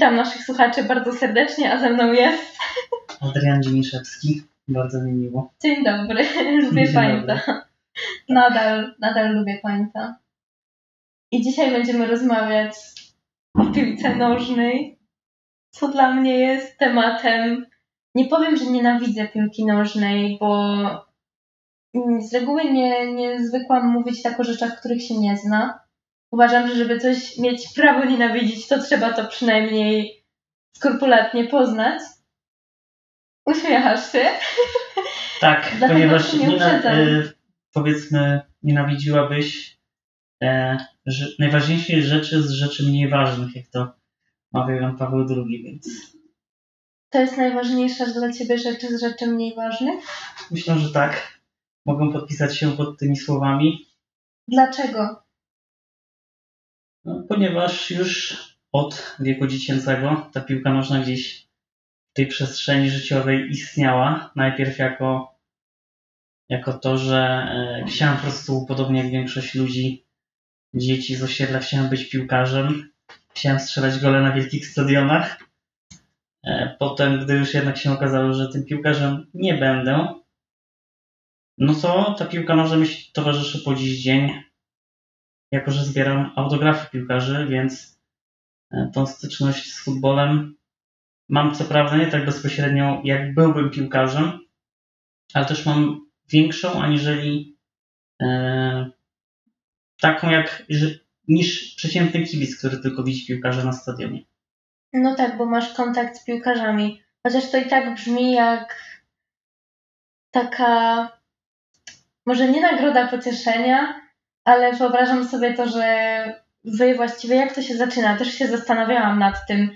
witam naszych słuchaczy bardzo serdecznie, a ze mną jest... Adrian Dzimiszewski, bardzo mi miło. Dzień dobry, lubię Dzień Pańta. dobry. Nadal, nadal lubię Pańta. I dzisiaj będziemy rozmawiać o piłce nożnej, co dla mnie jest tematem... Nie powiem, że nienawidzę piłki nożnej, bo z reguły nie, nie zwykłam mówić tak o rzeczach, których się nie zna. Uważam, że żeby coś mieć prawo nienawidzić, to trzeba to przynajmniej skrupulatnie poznać. Uśmiechasz się? Tak, ponieważ nie niena- e, powiedzmy nienawidziłabyś e, że, najważniejszej rzeczy z rzeczy mniej ważnych, jak to mawiał Jan Paweł II, więc To jest najważniejsza dla ciebie rzeczy z rzeczy mniej ważnych? myślę, że tak. Mogą podpisać się pod tymi słowami, Dlaczego? No, ponieważ już od wieku dziecięcego ta piłka nożna gdzieś w tej przestrzeni życiowej istniała. Najpierw jako, jako to, że e, chciałem po prostu, podobnie jak większość ludzi, dzieci z osiedla, chciałem być piłkarzem. Chciałem strzelać gole na wielkich stadionach. E, Potem, gdy już jednak się okazało, że tym piłkarzem nie będę, no to ta piłka nożna mi towarzyszy po dziś dzień jako że zbieram autografy piłkarzy, więc e, tą styczność z futbolem mam co prawda nie tak bezpośrednio, jak byłbym piłkarzem, ale też mam większą aniżeli e, taką jak niż przeciętny kibic, który tylko widzi piłkarza na stadionie. No tak, bo masz kontakt z piłkarzami. Chociaż to i tak brzmi jak taka, może nie nagroda pocieszenia, ale wyobrażam sobie to, że wy właściwie jak to się zaczyna? Też się zastanawiałam nad tym,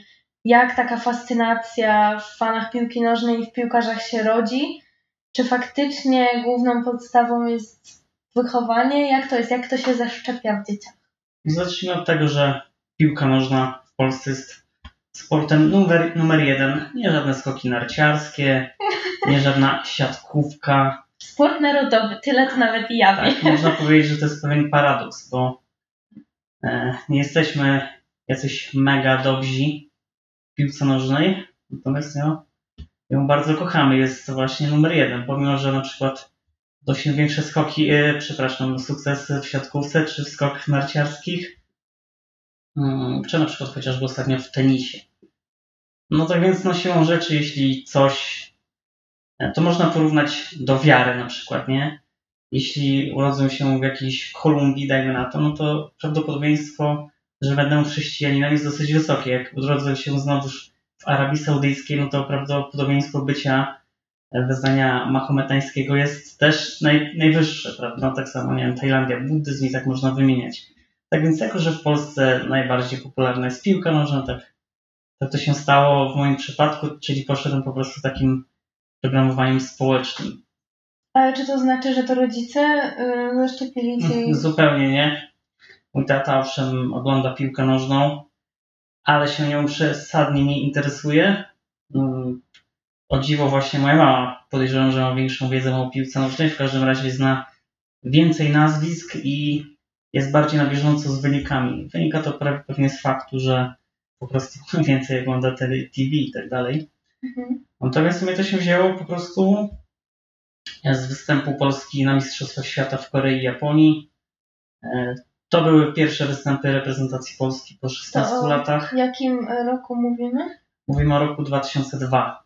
jak taka fascynacja w fanach piłki nożnej i w piłkarzach się rodzi. Czy faktycznie główną podstawą jest wychowanie? Jak to jest? Jak to się zaszczepia w dzieciach? Zacznijmy od tego, że piłka nożna w Polsce jest sportem numer, numer jeden. Nie żadne skoki narciarskie, nie żadna siatkówka, Sport narodowy, tyle to nawet i ja wiem. Tak, można powiedzieć, że to jest pewien paradoks, bo e, nie jesteśmy jacyś mega dobrzy w piłce nożnej, natomiast ją, ją bardzo kochamy. Jest to właśnie numer jeden, pomimo że na przykład dość większe skoki, e, przepraszam, sukcesy w siatkówce czy w skokach narciarskich, mm, czy na przykład chociażby ostatnio w tenisie. No tak więc no siłą rzeczy, jeśli coś, to można porównać do wiary na przykład, nie? jeśli urodzę się w jakiejś Kolumbii, dajmy na to, no to prawdopodobieństwo, że będę chrześcijaninem jest dosyć wysokie. Jak urodzę się znowuż w Arabii Saudyjskiej, no to prawdopodobieństwo bycia e, wyznania mahometańskiego jest też naj, najwyższe, prawda? Tak samo, nie wiem, Tajlandia, buddyzm i tak można wymieniać. Tak więc jako, że w Polsce najbardziej popularna jest piłka nożna, tak, tak to się stało w moim przypadku, czyli poszedłem po prostu takim programowaniem społecznym. Ale czy to znaczy, że to rodzice yy, zaszczepili ci? Zupełnie nie. Mój tata owszem ogląda piłkę nożną, ale się nią przesadnie nie interesuje. Mm, O dziwo właśnie moja mama podejrzewam, że ma większą wiedzę o piłce nożnej. W każdym razie zna więcej nazwisk i jest bardziej na bieżąco z wynikami. Wynika to pewnie z faktu, że po prostu więcej ogląda TV i tak dalej. Mhm. Natomiast mnie to się wzięło po prostu z występu Polski na Mistrzostwach Świata w Korei i Japonii. E, To były pierwsze występy reprezentacji Polski po 16 To o latach. jakim e, roku mówimy? Mówimy o roku 2002.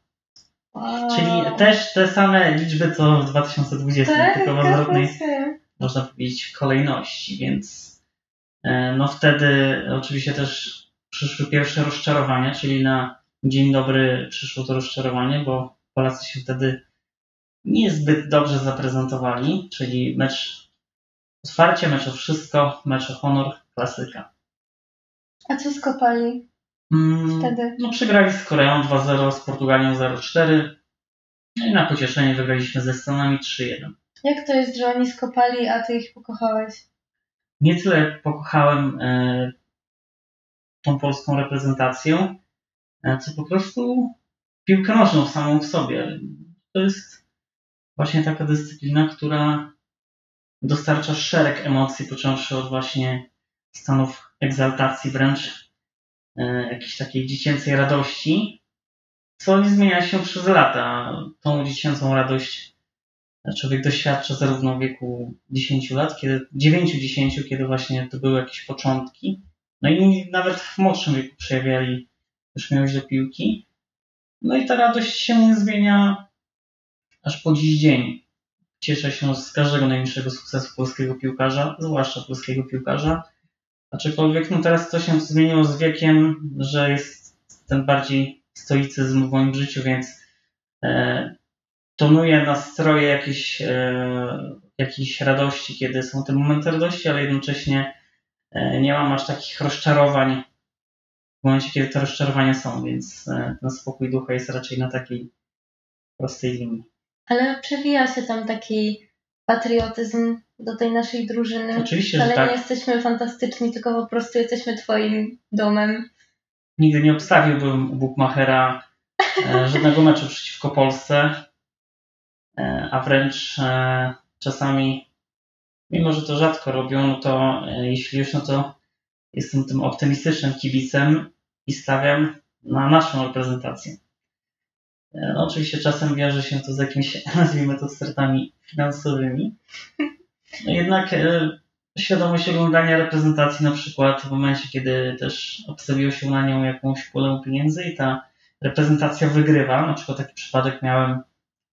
Wow. Czyli też te same liczby co w 2020, tak, tylko w zgadza odwrotnej, można powiedzieć, kolejności, więc e, no wtedy oczywiście też przyszły pierwsze rozczarowania, czyli na dzień dobry przyszło to rozczarowanie, bo Polacy się wtedy niezbyt dobrze zaprezentowali, czyli mecz otwarcie, mecz o wszystko, mecz o honor, klasyka. A co skopali Mm, wtedy? No przegrali z Koreą 2-0, z Portugalią 0-4 no i na pocieszenie wygraliśmy ze Stanami 3-1. Jak to jest, że oni skopali, a ty ich pokochałeś? nie tyle pokochałem e, tą polską reprezentację, co po prostu piłkę nożną samą w sobie. To jest właśnie taka dyscyplina, która dostarcza szereg emocji, począwszy od właśnie stanów egzaltacji wręcz, e, jakiejś takiej dziecięcej radości, co nie zmienia się przez lata. Tą dziecięcą radość człowiek doświadcza zarówno w wieku 10 lat, kiedy 9-10, kiedy właśnie to były jakieś początki. No i nawet w młodszym wieku przejawiali już miłość do piłki. No i ta radość się nie zmienia aż po dziś dzień. Cieszę się z każdego najmniejszego sukcesu polskiego piłkarza, zwłaszcza polskiego piłkarza. Aczkolwiek no teraz to się zmieniło z wiekiem, że jest ten bardziej stoicyzm w moim życiu, więc e, tonuje nastroje jakiejś, e, jakiejś radości, kiedy są te momenty radości, ale jednocześnie e, nie mam aż takich rozczarowań w momencie, kiedy te rozczarowania są, więc e, ten spokój ducha jest raczej na takiej prostej linii. Ale przewija się tam taki patriotyzm do tej naszej drużyny. Oczywiście, Ale że tak. nie jesteśmy fantastyczni, tylko po prostu jesteśmy twoim domem. Nigdy nie obstawiłbym u Bookmachera e, żadnego meczu przeciwko Polsce, e, a wręcz czasami, mimo że to rzadko robią, no to jeśli już, no to jestem tym optymistycznym kibicem i stawiam na naszą reprezentację. E, No, oczywiście czasem wiąże się to z jakimiś, nazwijmy to, stratami finansowymi. No, jednak e, świadomość oglądania reprezentacji na przykład w momencie, kiedy też obstawiło się na nią jakąś pulę pieniędzy i ta reprezentacja wygrywa, na przykład taki przypadek miałem,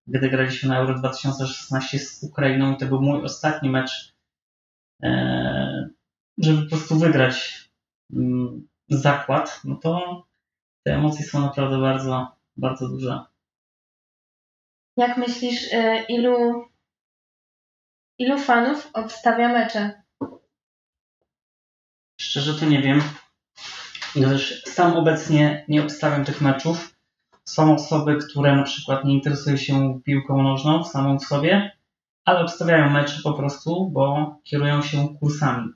gdy graliśmy na Euro 2016 z Ukrainą i to był mój ostatni mecz, e, żeby po prostu wygrać mm, zakład, no to te emocje są naprawdę bardzo, bardzo duże. Jak myślisz, y, ilu, ilu fanów obstawia mecze? Szczerze to nie wiem, gdyż sam obecnie nie obstawiam tych meczów. Są osoby, które na przykład nie interesują się piłką nożną samą w sobie, ale obstawiają mecze po prostu, bo kierują się kursami.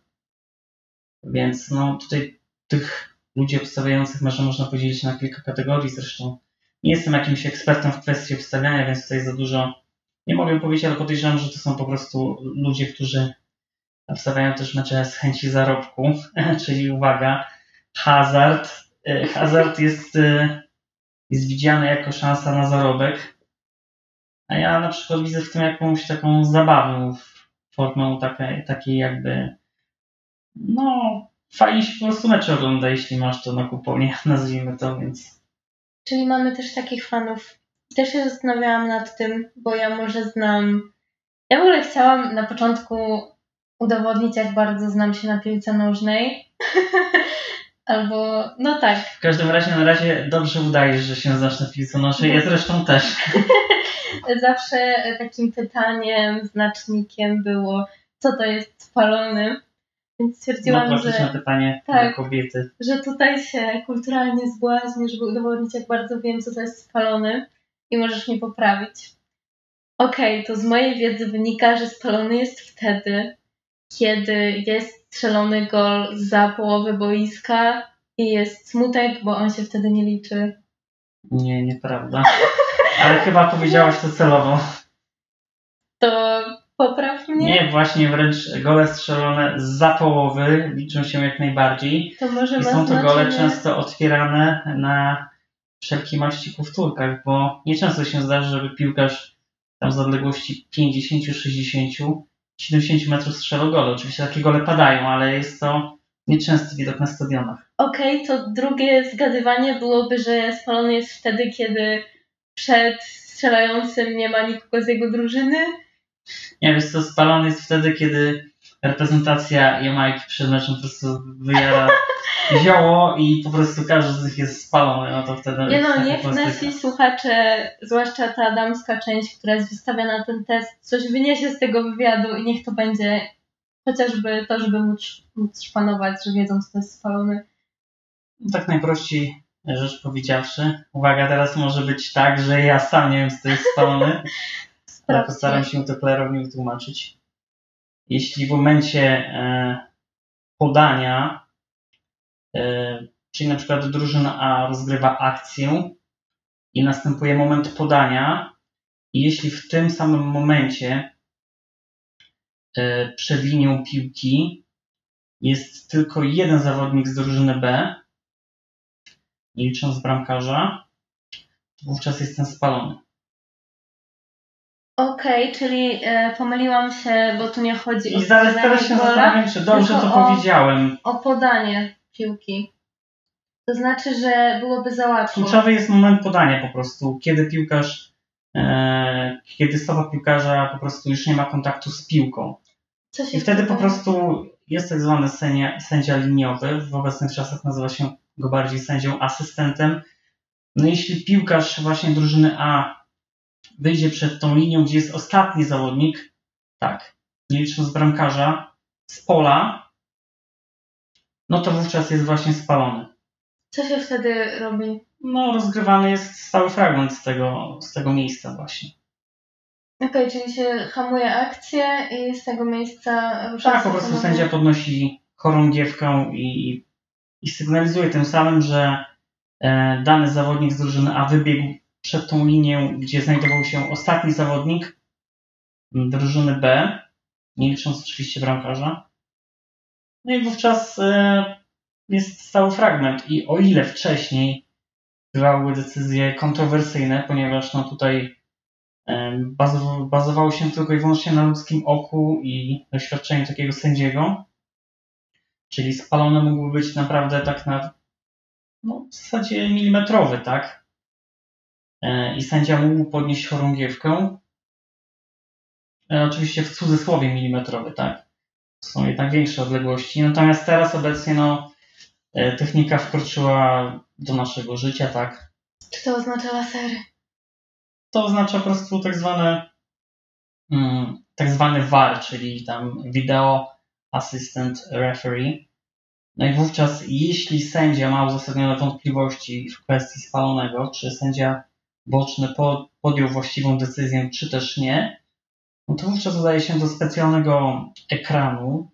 Więc no tutaj tych ludzi obstawiających mecze można podzielić na kilka kategorii. Zresztą nie jestem jakimś ekspertem w kwestii obstawiania, więc tutaj za dużo nie mogę powiedzieć, ale podejrzewam, że to są po prostu ludzie, którzy obstawiają też mecze z chęci zarobku, czyli uwaga, hazard. E, Hazard jest, e, jest widziany jako szansa na zarobek, a ja na przykład widzę w tym jakąś taką zabawę, formę takiej, takiej jakby, no, fajnie się po prostu mecze ogląda, jeśli masz to na kuponie, nazwijmy to, więc Czyli mamy też takich fanów. Też się zastanawiałam nad tym, bo ja może znam. Ja w ogóle chciałam na początku udowodnić, jak bardzo znam się na piłce nożnej. Albo, no tak, w każdym razie na razie dobrze udajesz, że się znasz na piłce nożnej, ja zresztą też. zawsze takim pytaniem, znacznikiem było, co to jest spalony. Więc No stwierdziłam, klasyczne że, pytanie Tak. kobiety. że tutaj się kulturalnie zbłaźnię, żeby udowodnić, jak bardzo wiem, co to jest spalony i możesz mnie poprawić. Okej, to z mojej wiedzy wynika, że spalony jest wtedy, kiedy jest strzelony gol za połowę boiska i jest smutek, bo on się wtedy nie liczy. Nie, nieprawda. Ale chyba powiedziałaś to celowo. To popraw mnie. Nie, właśnie wręcz gole strzelone za połowy liczą się jak najbardziej. To może I są to gole znaczenie... często otwierane na wszelkiej maści powtórkach, bo nieczęsto się zdarzy, żeby piłkarz tam z odległości 50, 60, 70 metrów strzelał gole. Oczywiście takie gole padają, ale jest to nieczęsty widok na stadionach. Okej, to drugie zgadywanie byłoby, że spalony jest wtedy, kiedy przed strzelającym nie ma nikogo z jego drużyny. Nie, wiesz co, spalony jest wtedy, kiedy reprezentacja Jamajki przed meczem po prostu wyjara zioło i po prostu każdy z nich jest spalony, no to wtedy Nie no, niech nasi słuchacze, zwłaszcza ta damska część, która jest wystawiana na ten test, coś wyniesie z tego wywiadu i niech to będzie chociażby to, żeby móc, móc szpanować, że wiedzą, co to jest spalony. No, tak najprościej rzecz powiedziawszy. Uwaga, teraz może być tak, że ja sam nie wiem, co to jest spalony, ale Sprawdźcie. postaram się to klarownie wytłumaczyć. Jeśli w momencie e, podania, e, czyli na przykład drużyna A rozgrywa akcję i następuje moment podania, i jeśli w tym samym momencie e, przed linią piłki jest tylko jeden zawodnik z drużyny B, nie licząc bramkarza, wówczas jest ten spalony. Okej, czyli e, pomyliłam się, bo tu nie chodzi o I zaraz strzelanie teraz się gola, zastanawiam, czy dobrze tylko to o- powiedziałem. o podanie piłki. To znaczy, że byłoby za łatwo. Kluczowy jest moment podania po prostu, kiedy piłkarz, e, kiedy stopa piłkarza po prostu już nie ma kontaktu z piłką. Co się I wtedy po prostu jest tak zwany sędzia, sędzia liniowy. W obecnych czasach nazywa się go bardziej sędzią asystentem. No jeśli piłkarz właśnie drużyny A wyjdzie przed tą linią, gdzie jest ostatni zawodnik, tak, nie licząc bramkarza, z pola, no to wówczas jest właśnie spalony. Co się wtedy robi? No rozgrywany jest stały fragment z tego, z tego miejsca właśnie. Okej, czyli się hamuje akcję i z tego miejsca rusza Tak, po prostu ponownie. sędzia podnosi chorągiewkę i, i sygnalizuje tym samym, że e, dany zawodnik z drużyny A wybiegł przed tą linię, gdzie znajdował się ostatni zawodnik m, drużyny B, nie licząc oczywiście bramkarza. No i wówczas e, jest stały fragment. I o ile wcześniej bywały decyzje kontrowersyjne, ponieważ no tutaj bazow- bazowało się tylko i wyłącznie na ludzkim oku i doświadczeniu takiego sędziego. Czyli spalony mógłby być naprawdę tak na no, w zasadzie milimetrowy, tak? E, I sędzia mógł podnieść chorągiewkę. E, Oczywiście w cudzysłowie milimetrowy, tak? Są jednak większe odległości. Natomiast teraz obecnie no, e, technika wkroczyła do naszego życia, tak? Czy to oznacza lasery? To oznacza po prostu tak zwane mm, tak zwany VAR, czyli tam Video Assistant Referee. No i wówczas, jeśli sędzia ma uzasadnione wątpliwości w kwestii spalonego, czy sędzia boczny po, podjął właściwą decyzję, czy też nie, no to wówczas dodaje się do specjalnego ekranu,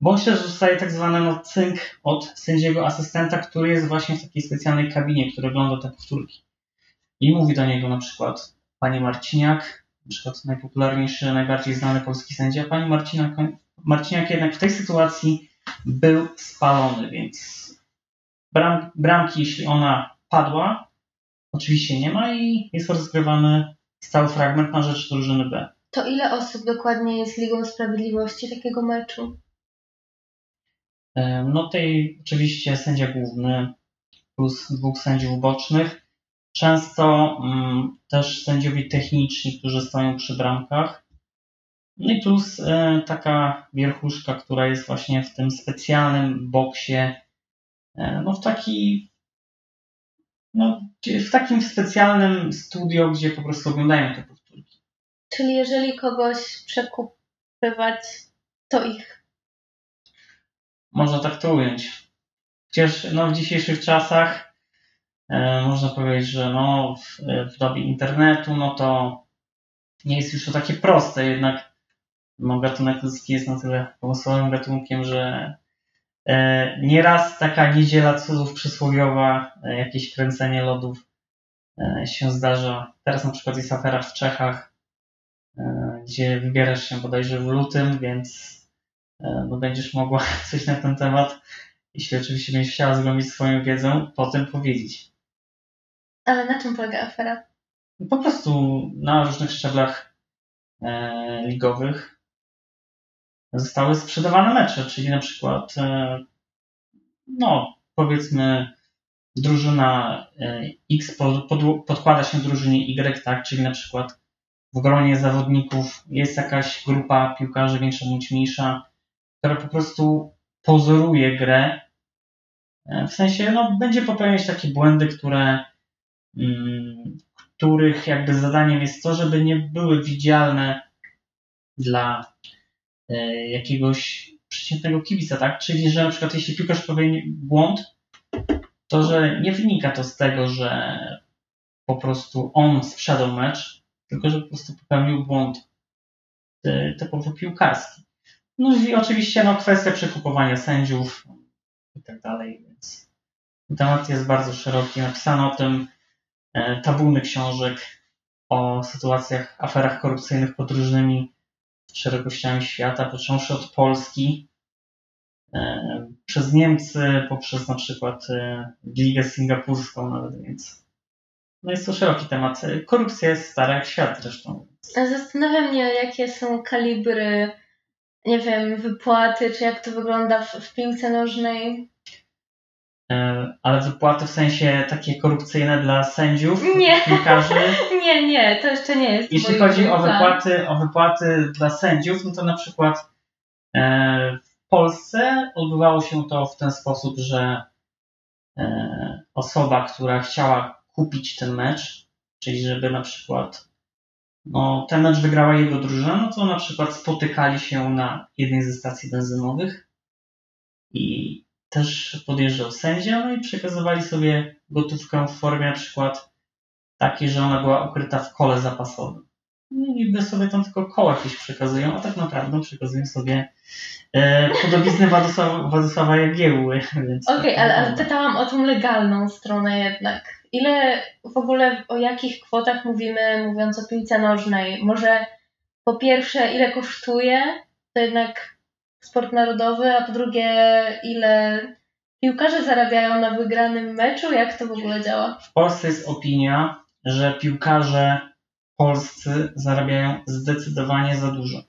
bądź też dostaje tak zwany no, cynk od sędziego asystenta, który jest właśnie w takiej specjalnej kabinie, który ogląda te powtórki. I mówi do niego na przykład Panie Marciniak, na przykład najpopularniejszy, najbardziej znany polski sędzia, Pani Marciniak, Marciniak jednak w tej sytuacji był spalony, więc bram, bramki, jeśli ona padła, oczywiście nie ma i jest rozgrywany stały fragment na rzecz drużyny B. To ile osób dokładnie jest Ligą Sprawiedliwości takiego meczu? No tej oczywiście sędzia główny plus dwóch sędziów bocznych. Często mm, też sędziowie techniczni, którzy stoją przy bramkach. No i plus e, taka wierchuszka, która jest właśnie w tym specjalnym boksie, e, no w taki no, w takim specjalnym studio, gdzie po prostu oglądają te powtórki. Czyli jeżeli kogoś przekupywać, to ich. Można tak to ująć. Chociaż no, w dzisiejszych czasach e, można powiedzieć, że no, w, w dobie internetu no to nie jest już to takie proste, jednak no, gatunek ludzki jest na tyle pomysłowym gatunkiem, że nieraz taka niedziela cudów przysłowiowa, e, jakieś kręcenie lodów e, się zdarza. Teraz na przykład jest afera w Czechach, e, gdzie wybierasz się bodajże w lutym, więc e, no, będziesz mogła coś na ten temat, jeśli oczywiście będziesz chciała zgłębić swoją wiedzę, potem powiedzieć. Ale na czym polega afera? Po prostu na różnych szczeblach e, ligowych zostały sprzedawane mecze, czyli na przykład e, no powiedzmy drużyna e, X pod, pod, podkłada się drużynie Y, tak, czyli na przykład w gronie zawodników jest jakaś grupa piłkarzy większa bądź mniejsza, która po prostu pozoruje grę, e, w sensie no, będzie popełniać takie błędy, które mm, których jakby zadaniem jest to, żeby nie były widzialne dla jakiegoś przeciętnego kibica, tak? Czyli, że na przykład jeśli piłkarz popełni błąd, to że nie wynika to z tego, że po prostu on sprzedał mecz, tylko że po prostu popełnił błąd e, typowo piłkarski. No i oczywiście no, kwestia przekupowania sędziów i tak dalej, więc temat jest bardzo szeroki. Napisano o tym e, tabuny książek o sytuacjach, aferach korupcyjnych pod różnymi szerokościami świata, począwszy od Polski, e, przez Niemcy, poprzez na przykład e, Ligę Singapurską nawet, więc no jest to szeroki temat. Korupcja jest stara jak świat zresztą. Zastanawia mnie, jakie są kalibry, nie wiem, wypłaty, czy jak to wygląda w, w piłce nożnej. E, ale wypłaty w sensie takie korupcyjne dla sędziów, Nie. piłkarzy. Nie, nie, to jeszcze nie jest. Jeśli chodzi o wypłaty, o wypłaty dla sędziów, no to na przykład e, w Polsce odbywało się to w ten sposób, że e, osoba, która chciała kupić ten mecz, czyli żeby na przykład no, ten mecz wygrała jego drużyna, no to na przykład spotykali się na jednej ze stacji benzynowych i też podjeżdżał sędzia, no i przekazywali sobie gotówkę w formie na przykład takiej, że ona była ukryta w kole zapasowym. No i niby sobie tam tylko koło jakieś przekazują, a tak naprawdę przekazują sobie e, podobizny Władysława, Władysława Jagiełły. Okej, tak ale, ale wygląda. pytałam o tą legalną stronę jednak. Ile w ogóle, o jakich kwotach mówimy, mówiąc o piłce nożnej? Może po pierwsze, ile kosztuje, to jednak sport narodowy, a po drugie, ile piłkarze zarabiają na wygranym meczu? Jak to w ogóle działa? W Polsce jest opinia, że piłkarze polscy zarabiają zdecydowanie za dużo.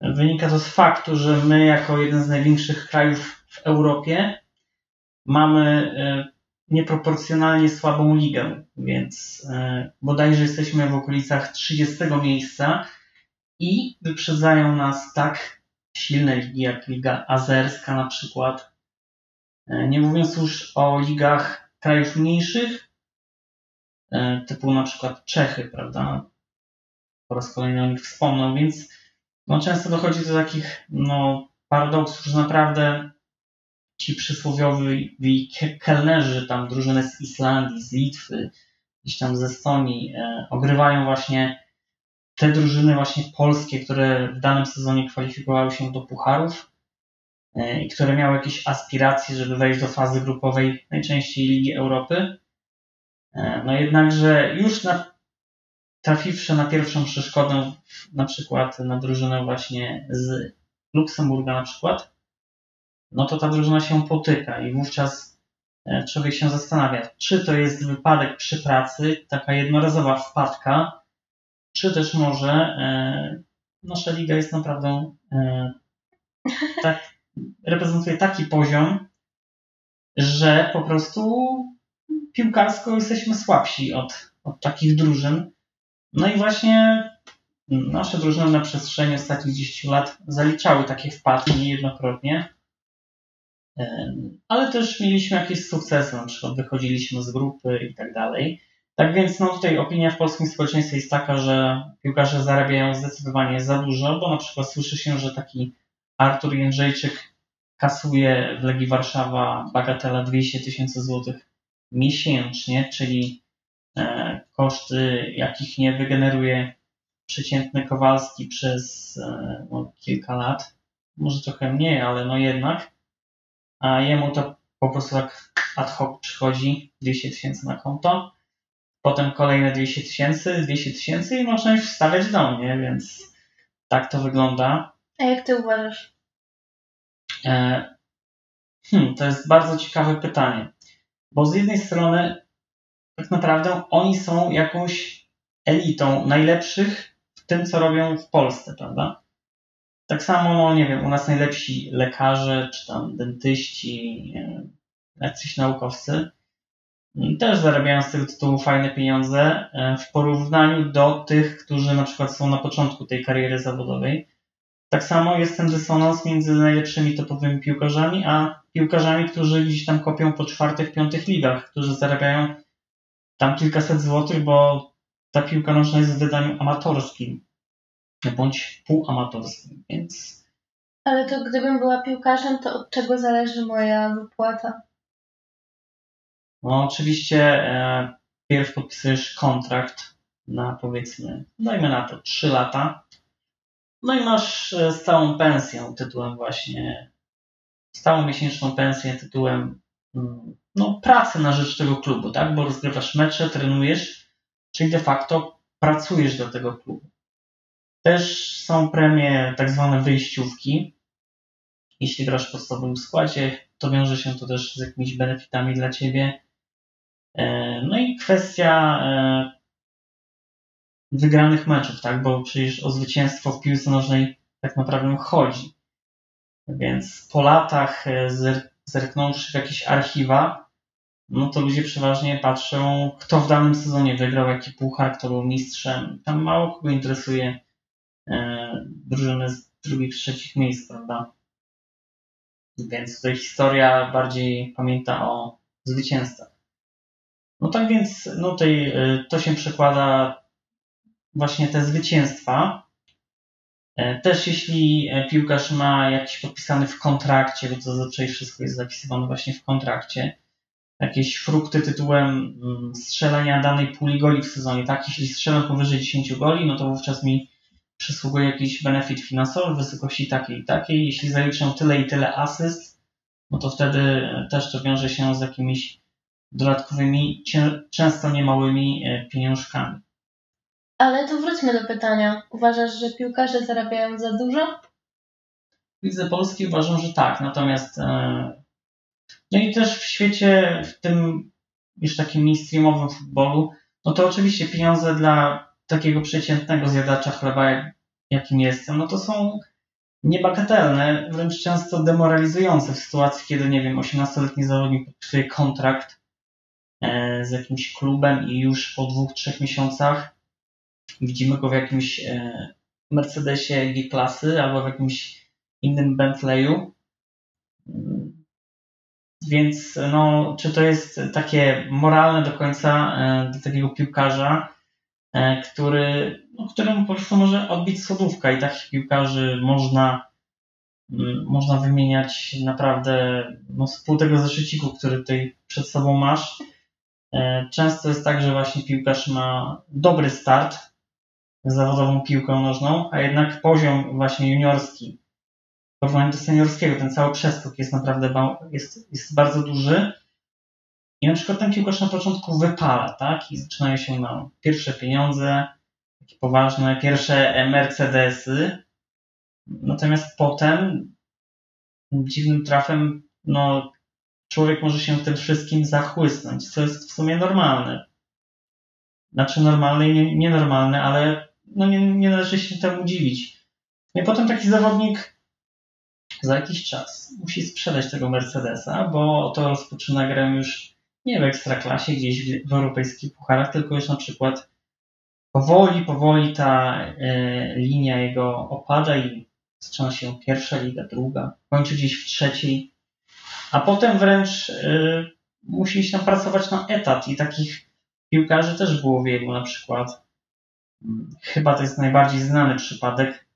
Wynika to z faktu, że my, jako jeden z największych krajów w Europie, mamy e, nieproporcjonalnie słabą ligę, więc e, bodajże jesteśmy w okolicach 30 miejsca i wyprzedzają nas tak silne ligi jak Liga Azerska na przykład. E, Nie mówiąc już o ligach krajów mniejszych, e, typu na przykład Czechy, prawda? Po raz kolejny o nich wspomnę, więc no, często dochodzi do takich no, paradoksów, że naprawdę ci przysłowiowi ke- kelnerzy, tam drużyny z Islandii, z Litwy, gdzieś tam z Estonii, e, ogrywają właśnie te drużyny właśnie polskie, które w danym sezonie kwalifikowały się do pucharów e, i które miały jakieś aspiracje, żeby wejść do fazy grupowej najczęściej Ligi Europy. E, No jednakże już na, trafiwszy na pierwszą przeszkodę, na przykład na drużynę właśnie z Luksemburga na przykład, no to ta drużyna się potyka i wówczas e, człowiek się zastanawia, czy to jest wypadek przy pracy, taka jednorazowa wpadka, czy też może e, nasza liga jest naprawdę e, tak, reprezentuje taki poziom, że po prostu piłkarsko jesteśmy słabsi od, od takich drużyn. No i właśnie nasze drużyny na przestrzeni ostatnich 10 lat zaliczały takie wpadki niejednokrotnie. Em, Ale też mieliśmy jakieś sukcesy, na przykład wychodziliśmy z grupy i tak dalej. Tak więc no tutaj opinia w polskim społeczeństwie jest taka, że piłkarze zarabiają zdecydowanie za dużo, bo na przykład słyszy się, że taki Artur Jędrzejczyk kasuje w Legii Warszawa bagatela 200 tysięcy złotych miesięcznie, czyli e, koszty, jakich nie wygeneruje przeciętny Kowalski przez e, no, kilka lat. Może trochę mniej, ale no jednak. A jemu to po prostu tak ad hoc przychodzi 200 tysięcy na konto, potem kolejne 200 tysięcy, 200 tysięcy i można już wstawiać do mnie, więc tak to wygląda. A jak ty uważasz? E, Hmm, to jest bardzo ciekawe pytanie, bo z jednej strony tak naprawdę oni są jakąś elitą najlepszych w tym, co robią w Polsce, prawda? Tak samo, no nie wiem, u nas najlepsi lekarze, czy tam dentyści, nie jacyś naukowcy też zarabiają z tego tytułu fajne pieniądze e, w porównaniu do tych, którzy na przykład są na początku tej kariery zawodowej. Tak samo jest ten dysonans między najlepszymi topowymi piłkarzami, a piłkarzami, którzy gdzieś tam kopią po czwartych, piątych ligach, którzy zarabiają tam kilkaset złotych, bo ta piłka nożna jest w wydaniu amatorskim bądź półamatorskim, więc Ale to gdybym była piłkarzem, to od czego zależy moja wypłata? No oczywiście e, pierw podpisujesz kontrakt na powiedzmy, dajmy na to 3 lata, no i masz e, stałą pensję tytułem właśnie, stałą miesięczną pensję tytułem mm, no, pracy na rzecz tego klubu, tak? Bo rozgrywasz mecze, trenujesz, czyli de facto pracujesz dla tego klubu. Też są premie tak zwane wyjściówki, jeśli grasz w podstawowym składzie, to wiąże się to też z jakimiś benefitami dla ciebie. E, no i kwestia e, wygranych meczów, tak? Bo przecież o zwycięstwo w piłce nożnej tak naprawdę chodzi. Więc po latach e, zerknąwszy w jakieś archiwa, no to ludzie przeważnie patrzą, kto w danym sezonie wygrał, jaki puchar, kto był mistrzem. Tam mało kogo interesuje drużyny z drugich, trzecich miejsc, prawda? Więc tutaj historia bardziej pamięta o zwycięzcach. No tak więc no tutaj, y, to się przekłada właśnie te zwycięstwa. E, też jeśli e, piłkarz ma jakiś podpisany w kontrakcie, bo to zazwyczaj wszystko jest zapisywane właśnie w kontrakcie, jakieś frukty tytułem mm, strzelenia danej puli goli w sezonie, tak? Jeśli strzelam powyżej 10 goli, no to wówczas mi przysługuje jakiś benefit finansowy w wysokości takiej i takiej. Jeśli zaliczę tyle i tyle asyst, no to wtedy też to wiąże się z jakimiś dodatkowymi, często niemałymi e, pieniążkami. Ale to wróćmy do pytania. Uważasz, że piłkarze zarabiają za dużo? W Lidze Polskiej uważam, że tak. Natomiast e, no i też w świecie, w tym już takim mainstreamowym futbolu, no to oczywiście pieniądze dla takiego przeciętnego zjadacza chleba, jakim jestem, no to są niebagatelne, wręcz często demoralizujące w sytuacji, kiedy, nie wiem, 18-letni zawodnik podpisuje kontrakt z jakimś klubem i już po dwóch, trzech miesiącach widzimy go w jakimś e, Mercedesie G-klasy albo w jakimś innym Bentleyu. Więc no, czy to jest takie moralne do końca e, do takiego piłkarza, E, który, no, którym po prostu może odbić sodówka i takich piłkarzy można, mm, można wymieniać naprawdę no, z pół tego zeszyciku, który tutaj przed sobą masz. E, często jest tak, że właśnie piłkarz ma dobry start z zawodową piłką nożną, a jednak poziom właśnie juniorski w porównaniu do seniorskiego, ten cały przeskok jest naprawdę jest, jest bardzo duży i na przykład ten piłkarz na początku wypala, tak? I zaczynają się na pierwsze pieniądze, takie poważne, pierwsze Mercedesy. Natomiast potem dziwnym trafem, no, człowiek może się tym wszystkim zachłysnąć, co jest w sumie normalne. Znaczy normalne i nienormalne, ale no nie, nie należy się temu dziwić. I potem taki zawodnik za jakiś czas musi sprzedać tego Mercedesa, bo to rozpoczyna grę już nie w ekstraklasie, gdzieś w, w europejskich pucharach, tylko już na przykład powoli, powoli ta e, linia jego opada i zaczyna się pierwsza liga, druga, kończy gdzieś w trzeciej, a potem wręcz e, musi się pracować na etat i takich piłkarzy też było wielu, na przykład. Mm, chyba to jest najbardziej znany przypadek.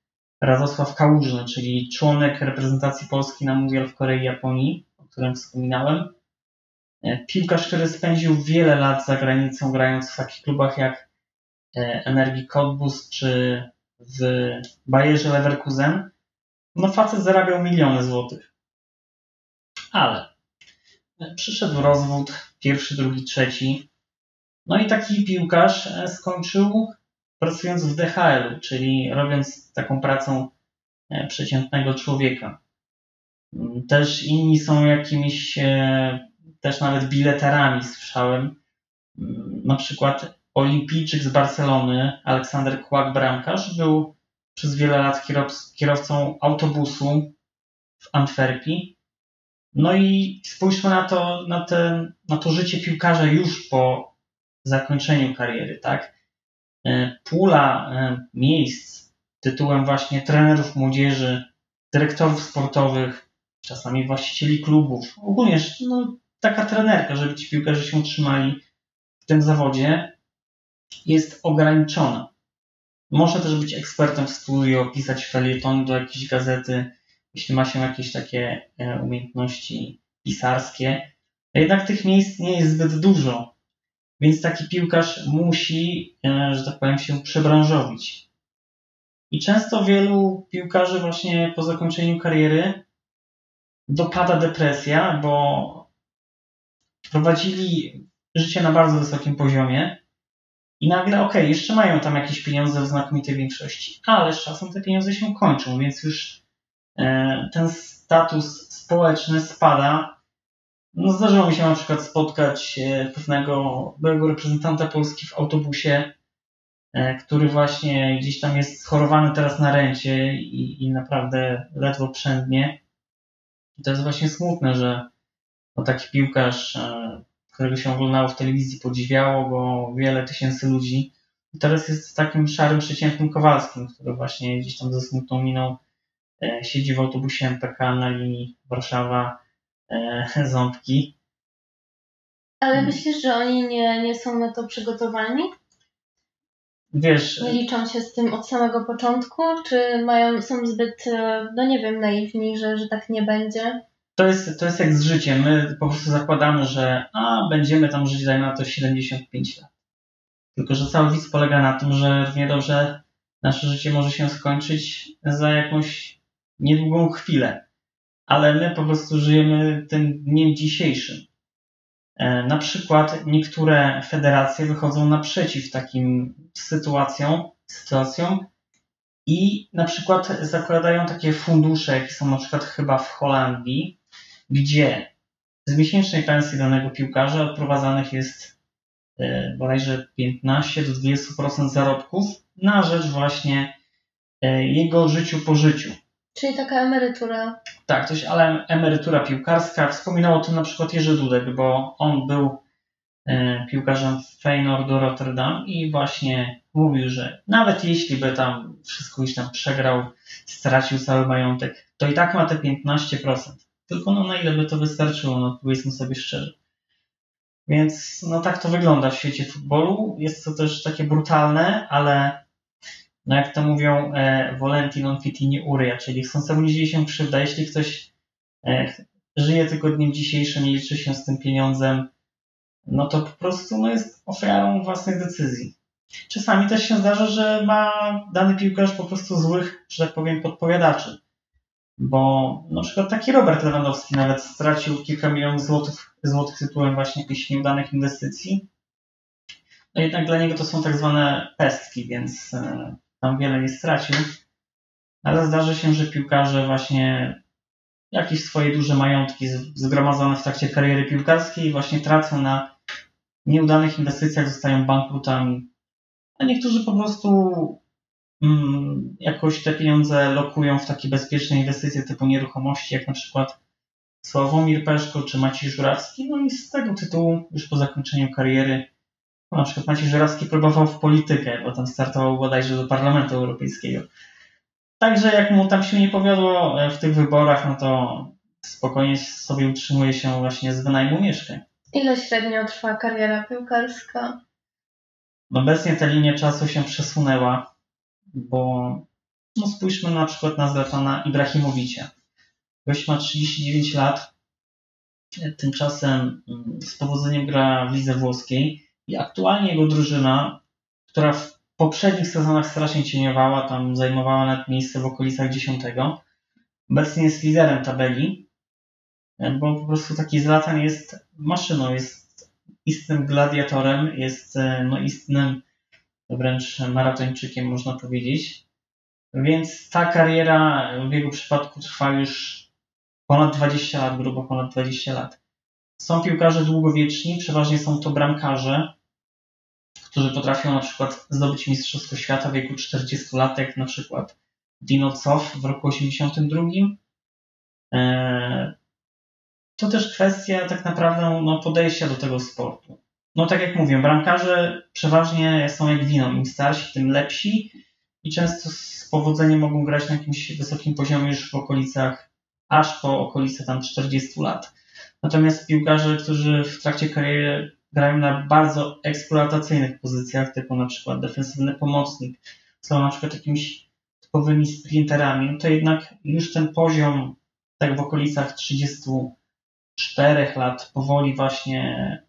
Radosław Kałużny, czyli członek reprezentacji Polski na Mundial w Korei i Japonii, o którym wspominałem. E, piłkarz, który spędził wiele lat za granicą, grając w takich klubach jak e, Energii Cottbus czy w Bayerze Leverkusen, no facet zarabiał miliony złotych. Ale e, przyszedł rozwód, pierwszy, drugi, trzeci. No i taki piłkarz skończył pracując w DHL-u, czyli robiąc taką pracą przeciętnego człowieka. Też inni są jakimiś też nawet bileterami słyszałem. Mm, na przykład olimpijczyk z Barcelony, Aleksander Kłak-Bramkarz, był przez wiele lat kierowcą autobusu w Antwerpii. No i spójrzmy na to, na, ten, na to życie piłkarza już po zakończeniu kariery, tak? E, pula e, miejsc tytułem właśnie trenerów młodzieży, dyrektorów sportowych, czasami właścicieli klubów, ogólnie no, taka trenerka, żeby ci piłkarze się utrzymali w tym zawodzie, jest ograniczona. Można też być ekspertem w studio, pisać felieton do jakiejś gazety, jeśli ma się jakieś takie e, umiejętności pisarskie. Jednak tych miejsc nie jest zbyt dużo, więc taki piłkarz musi, e, że tak powiem, się przebranżowić. I często wielu piłkarzy właśnie po zakończeniu kariery dopada depresja, bo prowadzili życie na bardzo wysokim poziomie i nagle, ok, jeszcze mają tam jakieś pieniądze w znakomitej większości, ale z czasem te pieniądze się kończą, więc już ten status społeczny spada. No zdarzyło mi się na przykład spotkać e, pewnego byłego reprezentanta Polski w autobusie, e, który właśnie gdzieś tam jest schorowany teraz na rencie i, i naprawdę ledwo przędnie. I to jest właśnie smutne, że no, taki piłkarz, którego się oglądało w telewizji, podziwiało go wiele tysięcy ludzi, teraz jest takim szarym, przeciętnym Kowalskim, który właśnie gdzieś tam ze smutną miną e, siedzi w autobusie MPK na linii Warszawa-Ząbki. Ale hmm. myślisz, że oni nie, nie są na to przygotowani? Wiesz. Nie liczą się z tym od samego początku, czy mają, są zbyt, e, no nie wiem, naiwni, że, że tak nie będzie? To jest, to jest jak z życiem. My po prostu zakładamy, że a, będziemy tam żyć, dajmy na to 75 lat. Tylko, że cały widz polega na tym, że równie dobrze nasze życie może się skończyć za jakąś niedługą chwilę. Ale my po prostu żyjemy tym dniem dzisiejszym. E, na przykład niektóre federacje wychodzą naprzeciw takim sytuacjom, sytuacjom i na przykład zakładają takie fundusze, jakie są na przykład chyba w Holandii, gdzie z miesięcznej pensji danego piłkarza odprowadzanych jest E, bodajże 15 do 20% zarobków na rzecz właśnie e, jego życiu po życiu. Czyli taka emerytura. Tak, coś, ale emerytura piłkarska. Wspominał o tym na przykład Jerzy Dudek, bo on był e, piłkarzem Feyenoordu Rotterdam i właśnie mówił, że nawet jeśli by tam wszystko już tam przegrał, stracił cały majątek, to i tak ma te 15%. Tylko no na ile by to wystarczyło, no powiedzmy sobie szczerze. Więc no tak to wygląda w świecie futbolu. Jest to też takie brutalne, ale no jak to mówią, e, volenti non fitini uria, czyli chcącemu nie dzieje się krzywda. Jeśli ktoś e, żyje tylko dniem dzisiejszym i liczy się z tym pieniądzem, no to po prostu no, jest ofiarą własnych decyzji. Czasami też się zdarza, że ma dany piłkarz po prostu złych, że tak powiem, podpowiadaczy. Bo na przykład taki Robert Lewandowski nawet stracił kilka milionów złotych złotych tytułem właśnie jakichś nieudanych inwestycji. No jednak dla niego to są tak zwane pestki, więc e, tam wiele nie stracił. Ale zdarzy się, że piłkarze właśnie jakieś swoje duże majątki zgromadzone w trakcie kariery piłkarskiej właśnie tracą na nieudanych inwestycjach, zostają bankrutami. A niektórzy po prostu mm, jakoś te pieniądze lokują w takie bezpieczne inwestycje typu nieruchomości, jak na przykład Sławomir Peszko czy Maciej Żurawski. No i z tego tytułu już po zakończeniu kariery na przykład Maciej Żurawski próbował w politykę, bo tam startował bodajże do Parlamentu Europejskiego. Także jak mu tam się nie powiodło e, w tych wyborach, no to spokojnie sobie utrzymuje się właśnie z wynajmu mieszkań. Ile średnio trwa kariera piłkarska? Obecnie ta linia czasu się przesunęła, bo no spójrzmy na przykład na Zlatana Ibrahimowicza. Gość ma 39 lat, tymczasem mm, z powodzeniem gra w lidze włoskiej i aktualnie jego drużyna, która w poprzednich sezonach strasznie cieniowała, tam zajmowała nawet miejsce w okolicach 10, obecnie jest liderem tabeli, bo po prostu taki Zlatan jest maszyną, jest istnym gladiatorem, jest e, no, istnym wręcz maratończykiem, można powiedzieć. Więc ta kariera w jego przypadku trwa już ponad 20 lat, grubo ponad 20 lat. Są piłkarze długowieczni, przeważnie są to bramkarze, którzy potrafią na przykład zdobyć Mistrzostwo Świata w wieku 40 lat, jak na przykład Dino Cof w roku 82. Eee, to też kwestia tak naprawdę no, podejścia do tego sportu. No tak jak mówię, bramkarze przeważnie są jak wino, im starsi, tym lepsi i często z powodzeniem mogą grać na jakimś wysokim poziomie już w okolicach aż po okolice tam 40 lat. Natomiast piłkarze, którzy w trakcie kariery grają na bardzo eksploatacyjnych pozycjach, typu na przykład defensywny pomocnik, są na przykład jakimiś typowymi sprinterami, no to jednak już ten poziom tak w okolicach 34 lat powoli właśnie,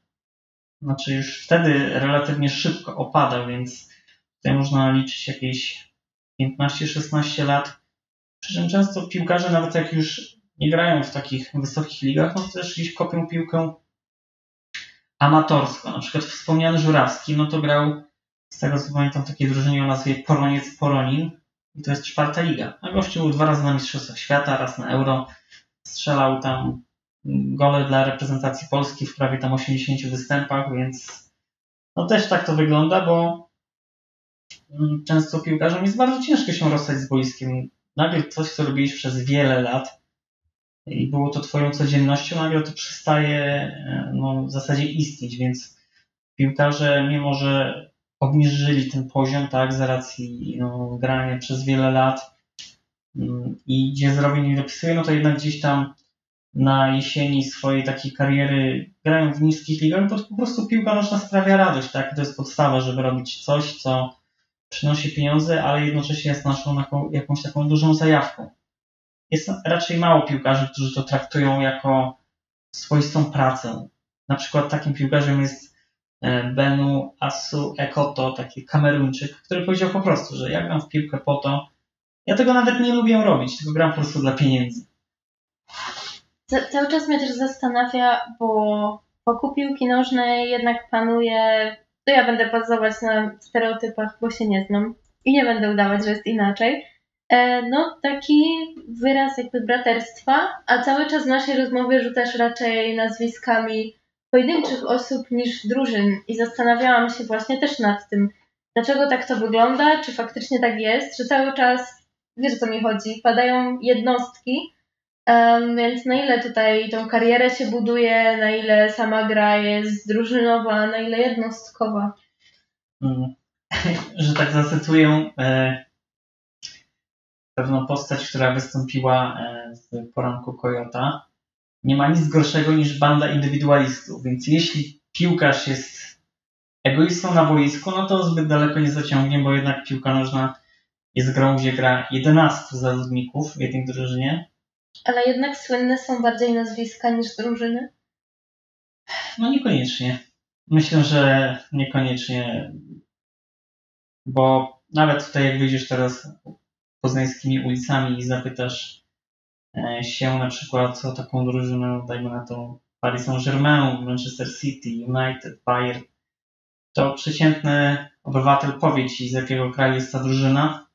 znaczy już wtedy relatywnie szybko opada, więc tutaj można liczyć jakieś 15-16 lat. Przy czym często piłkarze, nawet jak już nie grają w takich wysokich ligach, no to też gdzieś kopią piłkę amatorsko. Na przykład wspomniany Żurawski, no to grał z tego co pamiętam takiej drużynie o nazwie Poroniec Poronin. i to jest czwarta liga. A gościu był dwa razy na Mistrzostwach Świata, raz na Euro. Strzelał tam gole dla reprezentacji Polski w prawie tam 80 występach, więc no też tak to wygląda, bo mm, często piłkarzom jest bardzo ciężko się rozstać z boiskiem. Nagle coś, co robiłeś przez wiele lat i było to twoją codziennością, nagle to przestaje e, no, w zasadzie istnieć, więc piłkarze, mimo że obniżyli ten poziom, tak, z racji no, grania przez wiele lat mm, i gdzie zrobienie nie dopisuje, no to jednak gdzieś tam na jesieni swojej takiej kariery grają w niskich ligach, bo po prostu piłka nożna sprawia radość, tak? To jest podstawa, żeby robić coś, co przynosi pieniądze, ale jednocześnie jest naszą jakąś taką dużą zajawką. Jest raczej mało piłkarzy, którzy to traktują jako swoistą pracę. Na przykład takim piłkarzem jest e, Benu Asu Ekoto, taki kameruńczyk, który powiedział po prostu, że ja gram w piłkę po to, ja tego nawet nie lubię robić, tylko gram po prostu dla pieniędzy cały czas mnie też zastanawia, bo wokół piłki nożnej jednak panuje, to ja będę bazować na stereotypach, bo się nie znam i nie będę udawać, że jest inaczej. E, no, taki wyraz jakby braterstwa, a cały czas w naszej rozmowie rzucasz raczej nazwiskami pojedynczych osób niż drużyn i zastanawiałam się właśnie też nad tym, dlaczego tak to wygląda, czy faktycznie tak jest, że cały czas, wiesz o co mi chodzi, padają jednostki, Um, więc na ile tutaj tą karierę się buduje, na ile sama gra jest drużynowa, na ile jednostkowa? Hmm. Że tak zacytuję e, pewną postać, która wystąpiła e, w poranku Kojota. Nie ma nic gorszego niż banda indywidualistów, więc jeśli piłkarz jest egoistą na boisku, no to zbyt daleko nie zaciągnie, bo jednak piłka nożna jest grą, gdzie gra 11 zawodników w jednej drużynie ale jednak słynne są bardziej nazwiska niż drużyny? No niekoniecznie. Myślę, że niekoniecznie, bo nawet tutaj jak wyjdziesz teraz poznańskimi ulicami i zapytasz e, się na przykład o taką drużynę, dajmy na to Paris Saint-Germain, Manchester City, United, Bayern, to przeciętny obywatel powie ci z jakiego kraju jest ta drużyna,